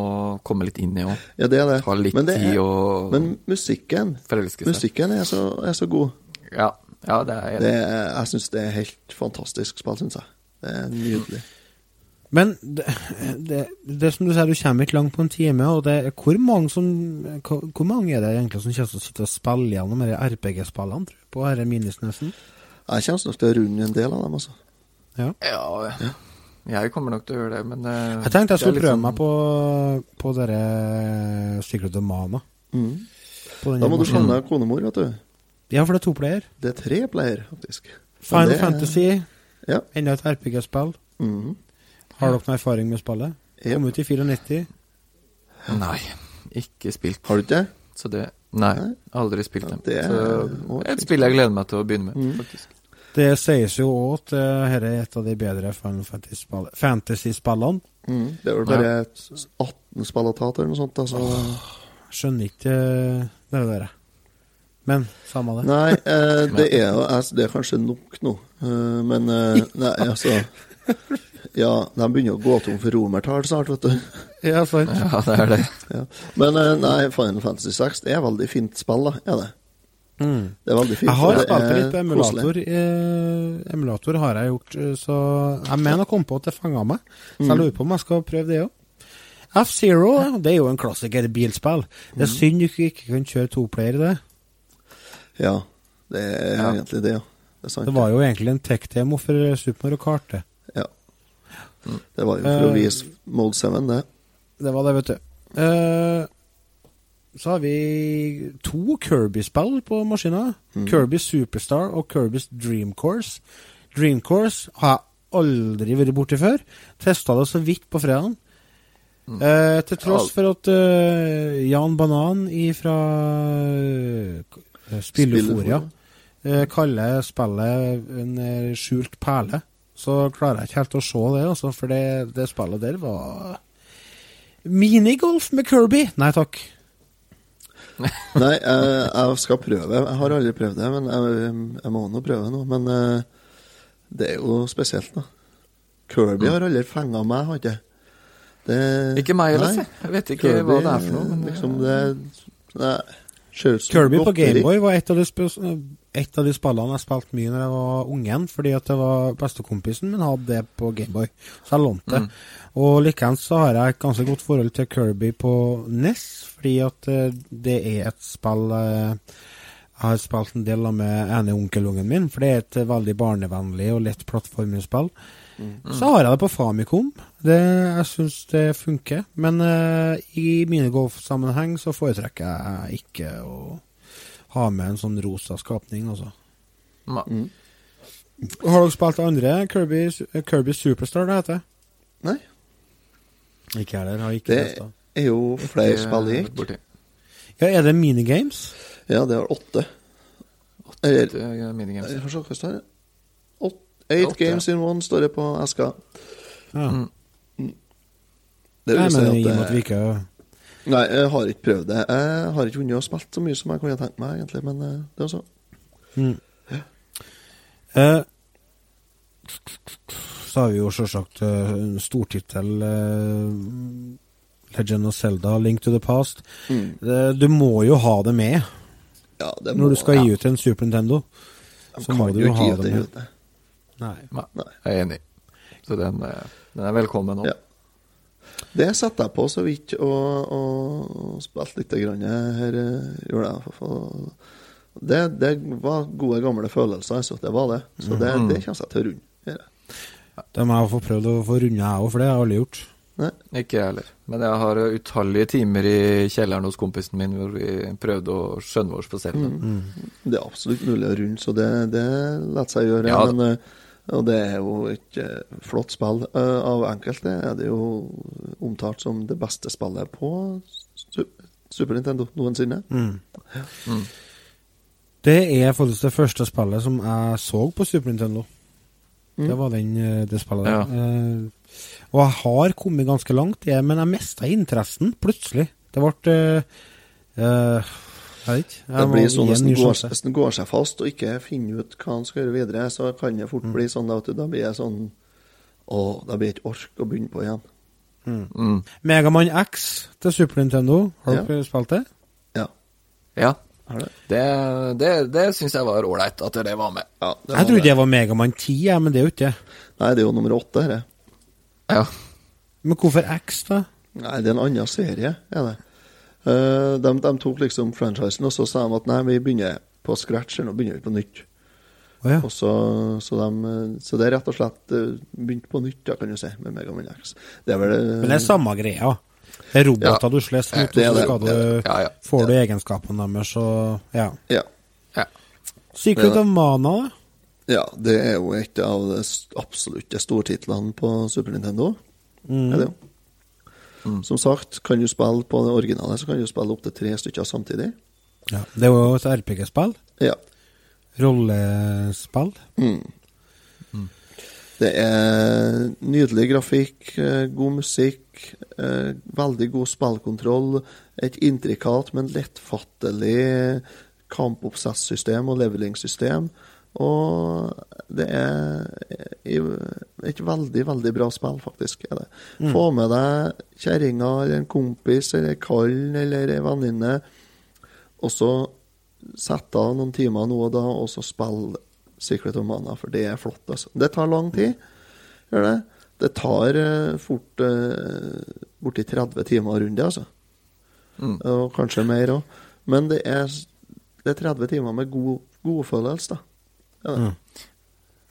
komme litt inn i òg. Ja, det er det. Ta litt men, det tid er, og men musikken. Musikken er så, er så god. Ja, ja, det er Det jeg syns det er helt fantastisk spill, syns jeg. Det er nydelig. Men det, det, det som du sier, du kommer ikke langt på en time. Og det, hvor, mange som, hvor, hvor mange er det egentlig som kommer til å sitte og spille gjennom RPG-spillene på denne minisnesen? Jeg kommer nok til å runde en del av dem, altså. Ja. Ja, jeg kommer nok til å gjøre det, men uh, Jeg tenkte jeg skulle prøve liksom- meg på, på dere Secret of Mana. Mm. På Da må du skjønne konemor, vet du. Ja, for det er to player. Det er tre player, faktisk. Final er- Fantasy, Ja. enda et RPG-spill. Mhm. Har dere noen erfaring med spillet? Jep. Kom ut i 94. Nei, ikke spilt. Har du ikke det? Så det Nei, aldri spilt dem. det er- Så et spill jeg gleder meg til å begynne med, Mm. faktisk. Det sies jo òg at eh, dette er et av de bedre Final Fantasy-spill- Fantasy-spillene. Mm. Det er vel bare 18 spill å ta til, eller noe sånt. Altså. Skjønner ikke eh, det der. Men samme det. Nei, *laughs* eh, det er jo altså, Det er kanskje nok nå, eh, men eh, *laughs* Nei, altså Ja, de begynner å gå tom for romertall snart, vet du. Ja, sant. Ja, det er det. *laughs* Ja. Men eh, nei, Final Fantasy 6 det er veldig fint spill, da. Er det? Mm. Det er veldig fint. Jeg har og det spilt er litt på emulator. Eh, emulator har jeg gjort, eh, så jeg mener å komme på at det fanga meg. Så Mm. jeg lurer på om jeg skal prøve det òg. F-Zero det er jo en klassiker bilspill. Det Mm. er synd du ikke kan kjøre toplayer i det. Ja, det er Ja. egentlig det, ja. Det sant. Det var jo egentlig en tech-demo for Super Mario Kart. Det. Ja. Det var jo for å Eh, vise Mode 7, det. det var det, vet du. Uh, så har vi to Kirby-spill på maskina. Mm. Kirby Superstar og Kirbys Dream Course. Dream Course har jeg aldri vært borti før. Testa det så vidt på fredagen. Eh, til tross for at uh, Jan Banan fra uh, Spilleforia eh, kaller spillet en eh, skjult perle, så klarer jeg ikke helt å se det, altså, for det, det spillet der var Minigolf med Kirby! Nei takk. *laughs* Nei, jeg, jeg skal prøve. Jeg har aldri prøvd det, men jeg, jeg må nå prøve nå. Men eh, det er jo spesielt, da. Kirby har aldri fenga meg, har ikke jeg. Det, Ikke meg heller. Jeg vet ikke hva det er for noe. Men liksom det som Kirby på. Gameboy var et av, de et av de spillene jeg spilte mye når jeg var ungen, fordi at det var bestekompisen min hadde det på Gameboy, så jeg lånte det. Og likeens så har jeg et ganske godt forhold til Kirby på NES, fordi at eh, det er et spill eh, jeg har spilt en del av med ene onkelungen min, for det er et eh, veldig barnevennlig og lett plattformspill. Så har jeg det på Famicom. Det, jeg syns det funker. Men uh, i minigolfsammenheng så foretrekker jeg ikke å ha med en sånn rosa skapning, altså. Mm. Har dere spilt andre? Kirby, Kirby Superstar, det heter? Nei, Ikke jeg heller. Har ikke det testet. er jo flere Ikke spill i. borti. Ja, er det minigames? Ja, det har åtte. Åtte Det minigames. Jeg får se hva det står. Åt- Eight okay. games in one, står det på eska. Ja. Mm. Det vil si at i og med at vi det, ikke Nei, jeg har ikke prøvd det. Jeg har ikke vunnet og spilt så mye som jeg kunne tenkt meg, egentlig, men eh, det er så. Mm. Eh, så har vi jo selvsagt uh, stortittel uh, Legend of Zelda, Link to the Past. Mm. Det, du må jo ha det med Ja, det når du skal ja. gi ut en Super Nintendo. De så må du jo ha det med. ute. Nei. Nei, jeg er enig. Så den, eh, den er velkommen nå. Ja. Det setter jeg på så vidt og, og spilte litt grann her. eh, Gjorde jeg. for- for- Det, det var gode, gamle følelser. Altså, det var det. Så det, Mhm. det kommer jeg til å runde. jeg. Det må jeg få prøvd å få runde, jeg òg, for det har jeg aldri gjort. Nei. Ikke jeg heller. Men jeg har eh, utallige timer i kjelleren hos kompisen min hvor vi prøvde å skjønne oss på selv. Mm. Det er absolutt mulig å runde, så det, det lar seg gjøre. Ja, men, eh, og det er jo et eh, flott spill. Eh, av enkelte er det jo omtalt som det beste spillet på Super Nintendo noensinne. Mm. Mm. Det er faktisk det første spillet som jeg så på Super Nintendo. Mm. Det var den, eh, det spillet. Ja. Eh, og jeg har kommet ganske langt, men jeg mista interessen plutselig. Det ble eh, eh, Det blir sånn en Hvis den går, går seg fast og ikke finner ut hva han skal gjøre videre, så kan det fort bli sånn at da blir jeg sånn Å, da blir jeg ikke ork å begynne på igjen. Mm. Megaman X til Super Nintendo. Har Ja. dere spilt det? Ja. Ja. Det? Det, det, det syns jeg var ålreit at det var med. ja det Jeg var trodde det var Megaman 10, jeg, men det er jo ikke det. Nei, det er jo nummer åtte, dette. Ja. Men hvorfor X, da? Nei, det er en annen serie, er det. Eh, de, de tok liksom franchisen, og så sa de at nei, vi begynner på scratch, nå begynner vi på nytt. Oh, ja. Og så, så, de, så det er rett og slett eh, begynt på nytt, da, kan du si, med Megaman X. Det er vel eh, Men det er samme greia. Det er roboter Ja. du slåss mot, og så det. skal du, Ja, ja. får du egenskapene deres, og ja. Ja. ja. Secret of Mana, da? ja, det er jo et av de absolutte stortitlene på Super Nintendo. Mm. Er det jo. Som sagt, kan du spille på det originale, så kan du spille opptil tre stykker samtidig. Ja. Det er jo et RPG-spill. Ja. Rollespill. Mm. Det er nydelig grafikk, eh, god musikk, eh, veldig god spillkontroll, et intrikat, men lettfattelig kampoppsettsystem og levelingssystem. Og det er et veldig, veldig bra spill, faktisk. er det. Få med deg kjerringa eller en kompis eller kallen eller ei venninne, og så sette av noen timer nå og da, og så spille Secret of Mana, for det er flott. altså. Det tar lang tid, gjør det. Det tar eh, fort uh, borti 30 timer rundt det, altså. Mm. Og kanskje mer òg. Men det er, det er 30 timer med god godfølelse, da. Ja, det. Mm.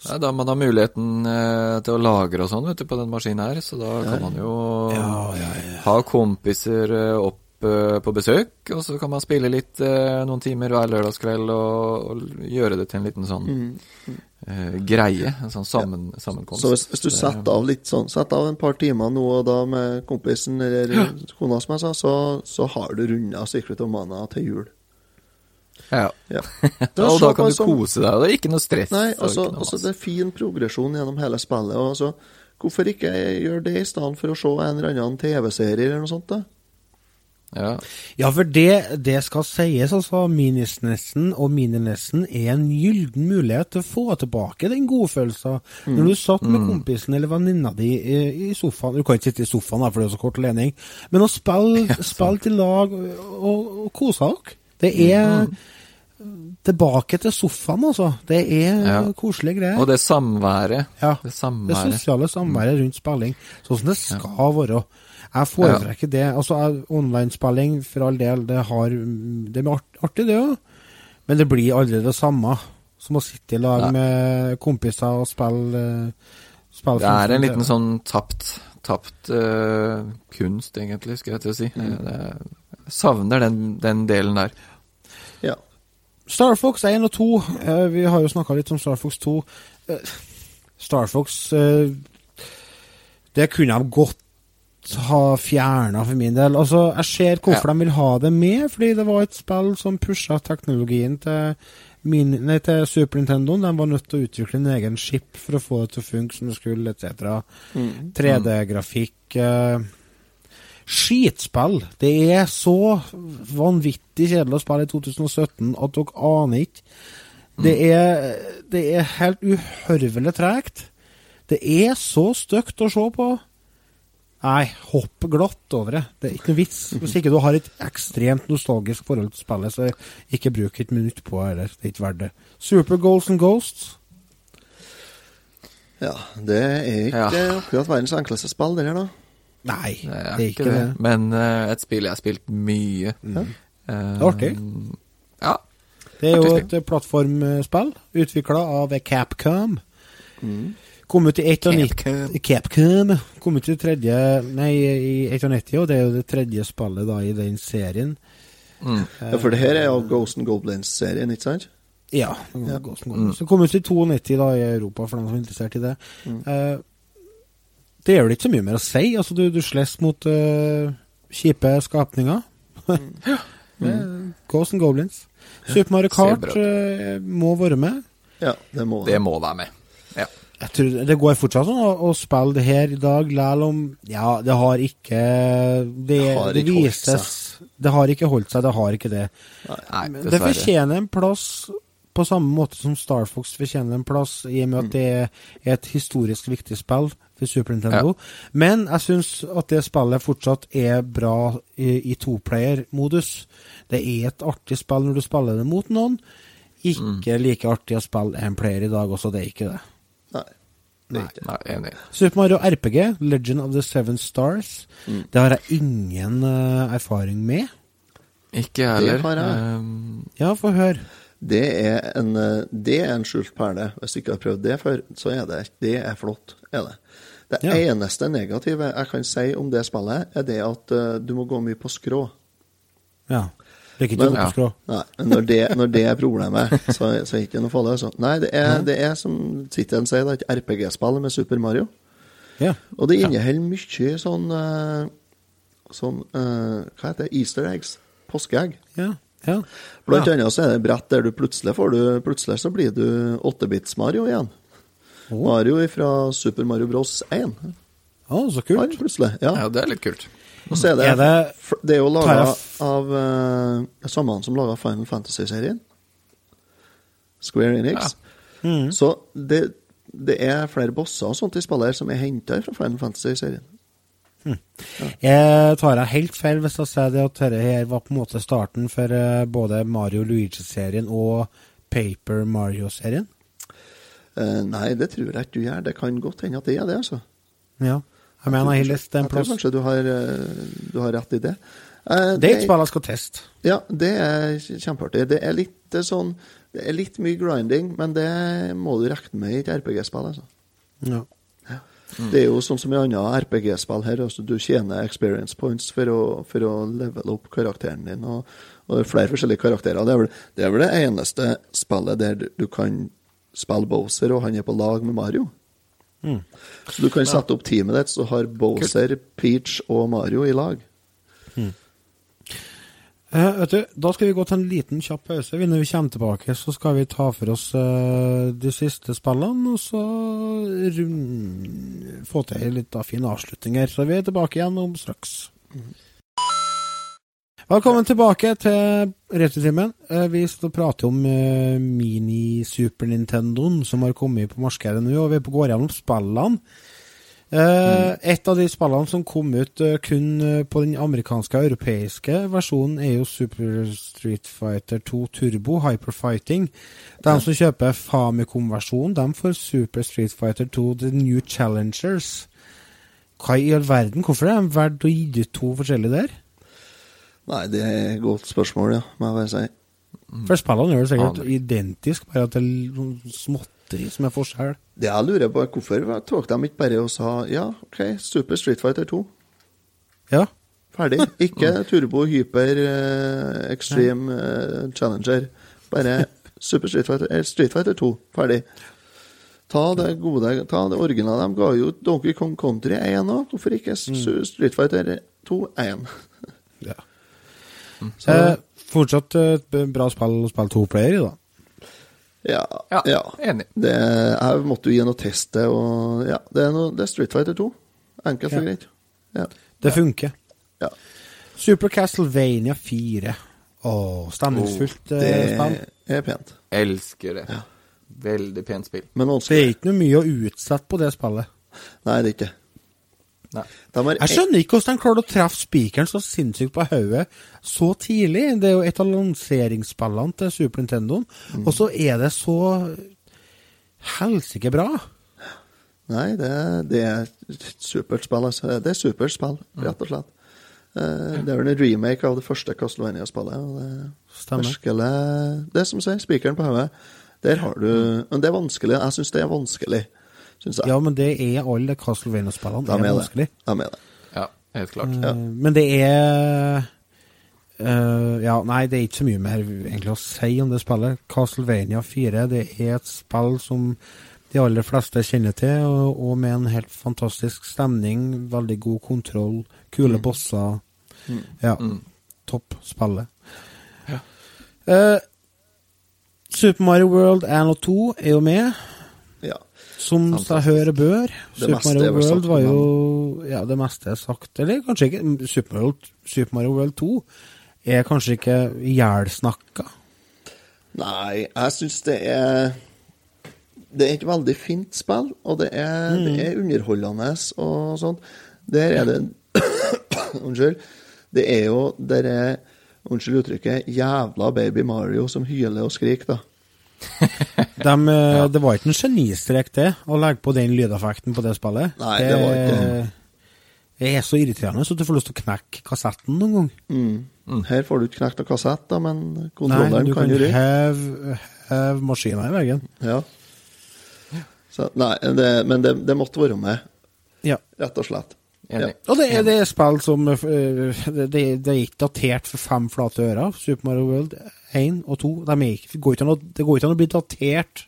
Nei, da man har muligheten eh, til å lagre og sånn vet du, på den maskinen her, så da kan man jo Ja, ja, ja. ha kompiser eh, opp eh, på besøk, og så kan man spille litt eh, noen timer hver lørdagskveld og, og gjøre det til en liten sånn Mm. eh, greie. En sånn sammen, sammenkomst. Så hvis, hvis du setter av litt sånn Setter av en par timer nå og da med kompisen eller kona, som jeg sa, så, så har du runda Secret of Mana til jul. Ja. Ja. *laughs* og da kan du som... kose deg, det er ikke noe stress. Nei, altså, noe altså det er fin progresjon gjennom hele spillet. Og altså, hvorfor ikke gjøre det i stedet for å se en eller annen TV-serie eller noe sånt? da? ja. Ja, for det, det skal sies, altså. Minisnessen og mininessen er en gyllen mulighet til å få tilbake den godfølelsen. Når du satt med kompisen eller venninna di i, i sofaen Du kan ikke sitte i sofaen, da, for det er så kort ledning. Men å spille, *laughs* spille til lag og, og, og kose dere. Det er tilbake til sofaen, altså. Det er Ja. koselige greier. Og det samværet. Ja, Det det sosiale samværet rundt spilling, sånn som det skal være. Jeg foretrekker det. Altså, Online-spilling, for all del, det, har, det er artig, det òg. Men det blir aldri det samme som å sitte i lag med kompiser og spille, eh, spille Det er en liten sånn tapt, tapt uh, kunst, egentlig, skal jeg til å si. Mm. Jeg savner den, den delen der. Ja. Star Fox 1 og 2. Uh, vi har jo snakka litt om Star Fox 2. Uh, Star Fox eh, Det kunne de godt ha fjerna for min del. Altså, Jeg ser hvorfor Ja. de vil ha det med, fordi det var et spill som pusha teknologien til, min, nei, til Super Nintendo. De var nødt til å utvikle en egen chip for å få det til å funke som det skulle, etc. Mm. 3D-grafikk eh, Skitspill. Det er så vanvittig kjedelig å spille i 2017 at dere aner ikke. Det er, det er helt uhørvelig tregt. Det er så stygt å se på. Nei, hopp glatt over det. Det er ikke noe vits. Hvis ikke du har et ekstremt nostalgisk forhold til spillet, så ikke bruk et minutt på det heller. Det er ikke verdt det. Super Goals and Ghosts. ja. Det er ikke Ja. akkurat verdens enkleste spill, det her, da. Nei, Det er, ikke det. Men uh, et spill jeg har spilt mye. Mm. Uh, Det er artig. Ja. Det er jo et plattformspill utvikla av Capcom. Mm. Kom ut i 91 Capcom. Kom ut i tredje Nei, i 91, og det er jo det tredje spillet da i den serien. Mm. Ja, For det her er jo Ghost and Goblins-serien, ikke sant? Ja. Ja. Ghost and Goblins. Det kom ut i 92 da i Europa, for dem som er interessert i det. Mm. Uh, det er vel ikke så mye mer å si. Altså, du, du slåss mot uh, kjipe skapninger. Det *laughs* er Ghost and Goblins. Super Mario Kart eh, må være med. Ja, det må Det må være med. Ja. Jeg tror Det går fortsatt sånn å, å spille det her i dag, lell om Ja, det har ikke Det, Det har det ikke holdt vises Det har ikke holdt seg, det har ikke det. Nei, det fortjener en plass på samme måte som Star Fox fortjener en plass, i og med at det er et historisk viktig spill for Super Nintendo. Men jeg syns at det spillet fortsatt er bra i, i toplayer-modus. Det er et artig spill når du spiller det mot noen. Ikke like artig å spille en player i dag også, det er ikke det. Nei. Det det. Nei, enig. Super Mario RPG, Legend of the Seven Stars, Mm. det har jeg ingen uh, erfaring med. Ikke jeg heller. har jeg. Um, Ja, få høre. Det er en, eh, det er en skjult perle. Hvis du ikke har prøvd det før, så er det, det er flott. Er det. Det Ja. eneste negative jeg kan si om det spillet, er det at uh, du må gå mye på skrå. Ja. Ikke Men- skrå. Nei, men når det, når det er problemet, så, så er det ikke noe farlig. Altså. Nei, det er, det er som tittelen sier, er et RPG-spill med Super Mario. Ja. Og det inneholder mye sånn eh, Sånn eh, Hva heter det? Easter eggs. Påskeegg. Ja. ja. Blant ja. annet så er det brett der du plutselig får du Plutselig så blir du 8-bits-Mario igjen. Oh. Mario fra Super Mario Bros. 1. Å, så Har kult. plutselig. Ja. ja, det er litt kult. Og så er det, Er det- det er jo laga av uh, samme som laga Final Fantasy-serien. Square Enix. Mm. Så det, det er flere bosser og sånt i spillet her som er henta fra Final Fantasy-serien. Jeg tar deg helt feil hvis jeg sier det at dette her var på en måte starten for eh, både Mario Luigi-serien og Paper Mario-serien. Uh, nei, det tror jeg ikke du gjør. Det kan godt hende at det er det, altså. Ja. Jeg mener jeg har lest en plass. kanskje du har, eh, du har rett i det. Uh, Det er et spill jeg skal teste. Ja, det er kjempeartig. Det er litt eh, sånn Det er litt mye grinding, men det må du regne med i et RPG-spill, altså. Ja. Det er jo sånn som i andre RPG-spill her, altså du tjener experience points for å, for å levele opp karakteren din, og, og det er flere forskjellige karakterer. Det er, vel, det er vel det eneste spillet der du, du kan spille Bowser, og han er på lag med Mario. Mm. Så du kan sette opp teamet ditt, så har Bowser, Peach og Mario i lag. Eh, vet du, Da skal vi gå til en liten kjapp pause. Når vi kommer tilbake, så skal vi ta for oss eh, de siste spillene, og så rund, få til ei litt av fin avslutning her. Så vi er tilbake igjen om straks. Velkommen tilbake til Returtimen. Eh, Vi skal prate om eh, mini-Super Nintendoen som har kommet på markedet nå, og vi går gjennom spillene. Eh, Et av de spillene som kom ut kun på den amerikanske og europeiske versjonen, er jo Super Street Fighter 2 Turbo Hyperfighting. De som kjøper Famicom-versjonen, de får Super Street Fighter 2 The New Challengers. Hva i all verden? Hvorfor er de verdt å gi ut to forskjellige der? Nei, det er et godt spørsmål, ja, må jeg bare si. For spillene er jo sikkert Aner. identisk, bare at det er noen småtteri som er forskjell. Det jeg lurer på, er hvorfor tok de ikke bare og sa ja, OK, Super Street Fighter 2. Ja. Ferdig. Ikke *laughs* Turbo Hyper uh, Extreme uh, Challenger. Bare Super Street Fighter, eh, Street Fighter 2. Ferdig. Ta det gode, ta det originale. De ga jo Donkey Kong Country 1 òg. Hvorfor ikke Su- Street Fighter 2 1? ja. Så, Eh, fortsatt eh, et bra spill å spille to player i, da. ja, Ja, ja. enig. Det, jeg måtte jo gi noe test det, og ja, det er, noe, det er Street Fighter 2. Enkelt Ja. og greit. Ja. Det funker. ja. Super Castlevania 4. Åh, stemningsfullt spill Det er pent. Elsker det. Veldig pent spill. Men Det vanskelig. er ikke noe mye å utsette på det spillet. Nei, det er ikke. Nei. Jeg skjønner ikke hvordan de klarte å treffe spikeren så sinnssykt på hodet så tidlig. Det er jo et av lanseringsspillene til Super Nintendo, og så er det så helsike bra. Nei, det, det er et supert spill. Altså. Det er supert spill, rett og slett. Eh, Det er vel en remake av det første Castlevania-spillet. Det Stemmer. Det er som sier, spikeren på hodet. Der har du Men det er vanskelig. Jeg syns det er vanskelig. Synes jeg. Ja, men det er alle Castlevania-spillene. Det er vanskelig. De er det. Ja, helt klart. Ja. Eh, Men det er uh, Ja, nei, det er ikke så mye mer egentlig å si om det spillet. Castlevania 4 det er et spill som de aller fleste kjenner til, og, og med en helt fantastisk stemning, veldig god kontroll, kule bosser. Ja, Mm. topp spillet. Ja. Uh, Super Mario World 1 og 2 er jo med, Ja. Som seg høre bør. Det Super Mario World var jo Ja, det meste er sagt. Eller kanskje ikke. Super Mario, Super Mario World 2 er kanskje ikke ihjelsnakka. Nei, jeg syns det er Det er et veldig fint spill, og det er, det er underholdende og sånt. Der er det *coughs* Unnskyld. Det er jo Det er Unnskyld uttrykket jævla baby Mario som hyler og skriker, da. *laughs* De, ja. Det var ikke en genistrek, det, å legge på den lydeffekten på det spillet. Nei, det var ikke Det er så irriterende så du får lyst til å knekke kassetten noen gang. Mm. Her får du ikke knekt kassett, da, men Nei, kontrolleren du kan kan heve hev maskina i veggen. Ja. Så, nei, det, men det, det måtte være med, Ja. rett og slett. Enig. Og det det er spill som eh, Det, det, er ikke datert for fem flate ører. Super Mario World 1 og 2. De ikke, det, går ikke an å, det går ikke an å bli datert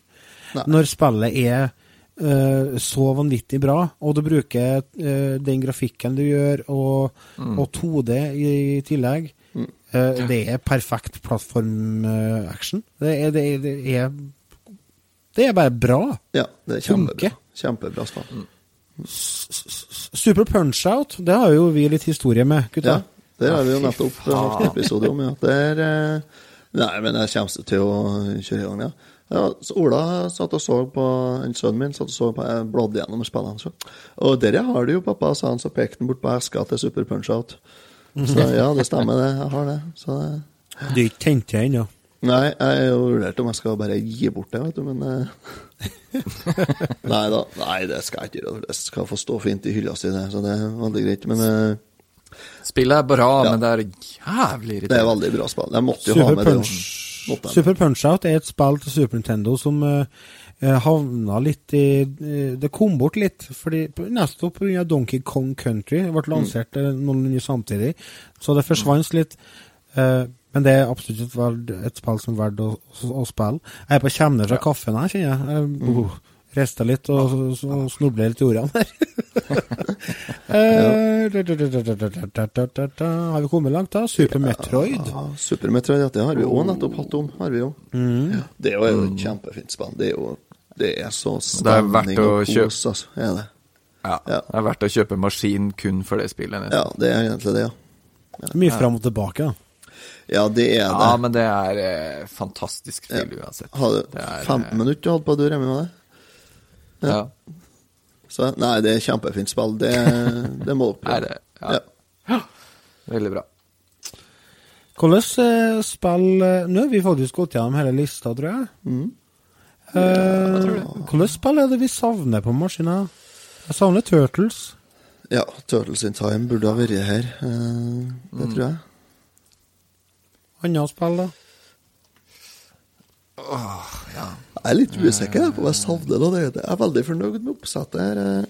Nei. når spillet er uh, så vanvittig bra, og du bruker uh, den grafikken du gjør, og, og 2D i, tillegg. Eh, det er perfekt plattform-action. det, er, det, er, det Det bare bra. Ja, det er kjempebra. kjempebra. Kjempebra spill. Super Punch-Out, det har jo vi litt historie med, gutta. Ja, det har vi jo nettopp hatt episode om. Ja. Det er eh, Nei, men jeg kommer til å kjøre i gang, ja. ja så Ola satt og så på en Sønnen min satt og så på jeg bladde gjennom spillene. Så. Og dere har det jo, pappa, sa han, så pekte han bort på eska til Super Punch-Out. Så ja, det stemmer, det. Jeg har det. Så det Du er ikke tent ennå. Nei, jeg har vurdert om jeg skal bare gi bort det, vet du, men eh, *laughs* Nei da. Nei, det skal jeg ikke gjøre. Det skal få stå fint i hylla si, det. Så det er veldig greit. Men eh, Spillet er bra, Ja. men det er jævlig det er veldig bra spill. Jeg måtte jo ha Super med det. Punch, også. Super Punch-Out er et spill til Super Nintendo som eh, eh, havna litt i uh, Det kom bort litt, fordi nettopp pga. Donkey Kong Country det ble lansert noen nye samtidig. Så det forsvant litt. Eh, men det er absolutt et, verd, et spill som er verdt å, å, å, spille. Jeg er på kjemner fra ja. kaffen her, kjenner jeg. jeg mm. Oh, litt og, og snubler litt i ordene her. Har vi kommet langt, da? Super Metroid? Ja, Super Metroid, ja, det har vi òg nettopp hatt om. Har vi også. Mm. Ja, det er jo et mm. kjempefint spill. Det er jo det er så stemning og kos, altså. Er det. Ja, ja. Det er verdt å kjøpe maskin kun for det spillet. Nesten. Ja, det er egentlig det, ja. Mye fram og tilbake, da. Ja, det er det. Ja, men det er eh, fantastisk spill uansett. Har du er, 15 eh, minutter du holdt på å dure med det? Ja. Så nei, det er kjempefint spill. Det, det må *laughs* Er det? Ja. Ja. Veldig bra. Hvordan eh, spill eh, Nå har vi faktisk gått gjennom hele lista, tror jeg. Mm. Eh, hvordan spill er det vi savner på maskina? Jeg savner Turtles. Ja, Turtles in Time burde ha vært her. eh, Det Mm. tror jeg. Andre spill, da? Jeg er litt usikker på hva jeg savner. da. Det- Jeg er veldig fornøyd med oppsettet her. eh.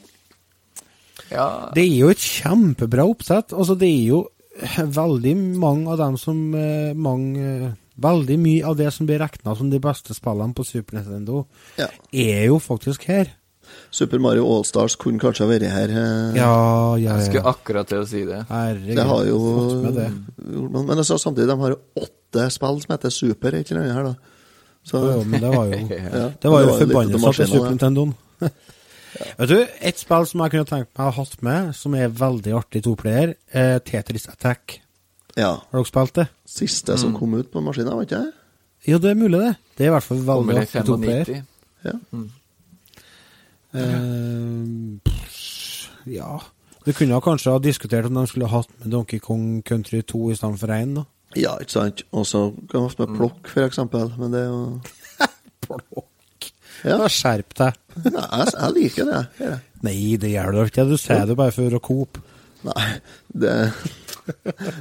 Ja, Det er jo et kjempebra oppsett. Altså, det er jo veldig mange av dem som eh, mange, eh, Veldig mye av det som blir regna som de beste spillene på Super Nintendo, Ja. er jo faktisk her. Super Mario Allstars kunne kanskje ha vært her. eh. Ja, ja, jeg skulle akkurat til å si det. Det har jo fått med det. Men men altså, samtidig, de har jo åtte spill som heter Super, et eller annet her, da. Så Jo, jo, men det var jo *laughs* ja, Det var jo forbannelsen til Super. Nintendoen. *laughs* Vet du, et spill som jeg kunne tenkt meg å ha hatt med, som er veldig artig toplayer, er Tetris Attack. Ja. Har dere spilt det? Siste som kom ut på maskinen, var ikke det? Ja, det er mulig, det. Det er i hvert fall veldig artig toplayer. 95. Ja. Eh, ja Du kunne kanskje ha diskutert om de skulle hatt med Donkey Kong Country 2 istedenfor 1, da. ja, ikke sant. Og så kan man ha med plokk, for eksempel. Men det er jo *laughs* Plokk. Ja. Ja. Skjerp deg. Nei, jeg, jeg liker det. Nei, det gjør du ikke. Du sier det bare for å cope. Nei, det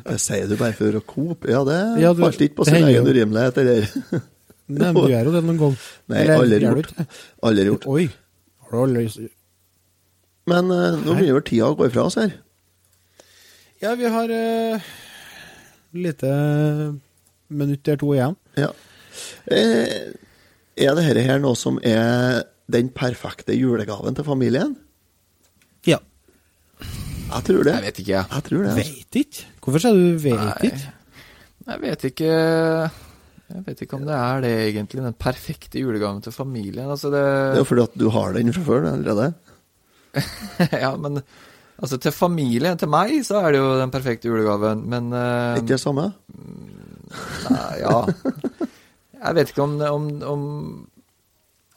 Det sier du bare for å cope. Ja, det Ja, du- falt ikke på sin egen urimelighet, det der. Nei, men du gjør jo det noen gang. Nei, aldri gjort. Aldri gjort. Oi. Har du aldri Men uh, nå begynner vel tida å gå ifra oss her. Ja, vi har uh, lite minutt eller to igjen. Ja. Uh, er dette her noe som er den perfekte julegaven til familien? Ja. Jeg tror det. Jeg vet ikke, jeg. Jeg tror det. altså. Vet ikke. Hvorfor sier du vet Nei. ikke? Jeg vet ikke Jeg vet ikke om det er det egentlig, den perfekte julegaven til familien. Altså det, Det er jo fordi at du har den fra før allerede. *laughs* Ja, men altså til familien, til meg, så er det jo den perfekte julegaven, men uh... Ikke det samme? nei, Ja. Jeg vet ikke om, om, om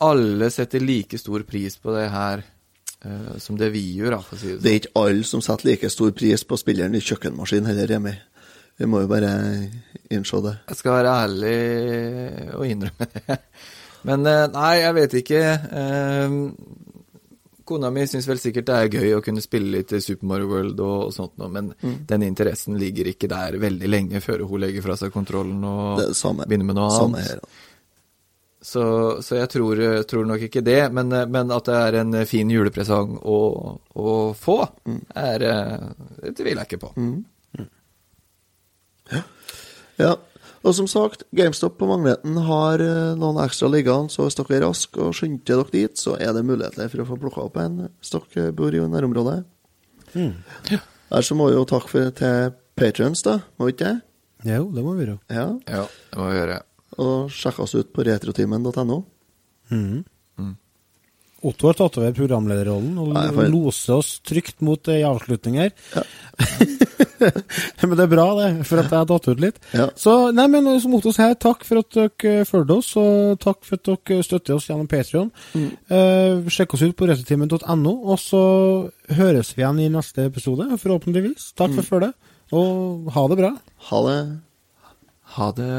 alle setter like stor pris på det her uh, som det vi gjør, da, for å si det Det sånn. er ikke alle som setter like stor pris på spilleren i kjøkkenmaskin heller, Remi. Vi må jo bare innse det. Jeg skal være ærlig og innrømme det. Men eh, nei, jeg vet ikke. Eh, Kona mi syns vel sikkert det er gøy å kunne spille litt i Super Mario World og, og sånt noe, men Mm. den interessen ligger ikke der veldig lenge før hun legger fra seg kontrollen og er begynner med noe annet. her. Så, så jeg tror, tror nok ikke det, men, eh, men at det er en fin julepresang å, å få, Mm. er, eh, det tviler jeg ikke på. Ja. Og som sagt, GameStop på Magneten har eh, noen ekstra liggende, så hvis dere er raske og skynder dere dit, så er det muligheter for å få plukka opp en hvis dere bor i nærområdet. Der så må vi jo takke for, til patrions, da. Må vi ikke det? Jo, det må vi gjøre. Ja. Ja, det må vi gjøre. Og sjekke oss ut på retrotimen.no. Mhm. Otto har tatt over programlederrollen og Nei, for- loser oss trygt mot ei avslutning her. Ja. *laughs* men det er bra, det, for at jeg har tatt ut litt. Ja. Så, nei, men som Otto sier, takk for at dere fulgte oss, og takk for at dere støtter oss gjennom Patreon. Eh, sjekk oss ut på returtimen.no, og så høres vi igjen i neste episode, forhåpentligvis. Takk for følget, og ha det bra. Ha det. Ha det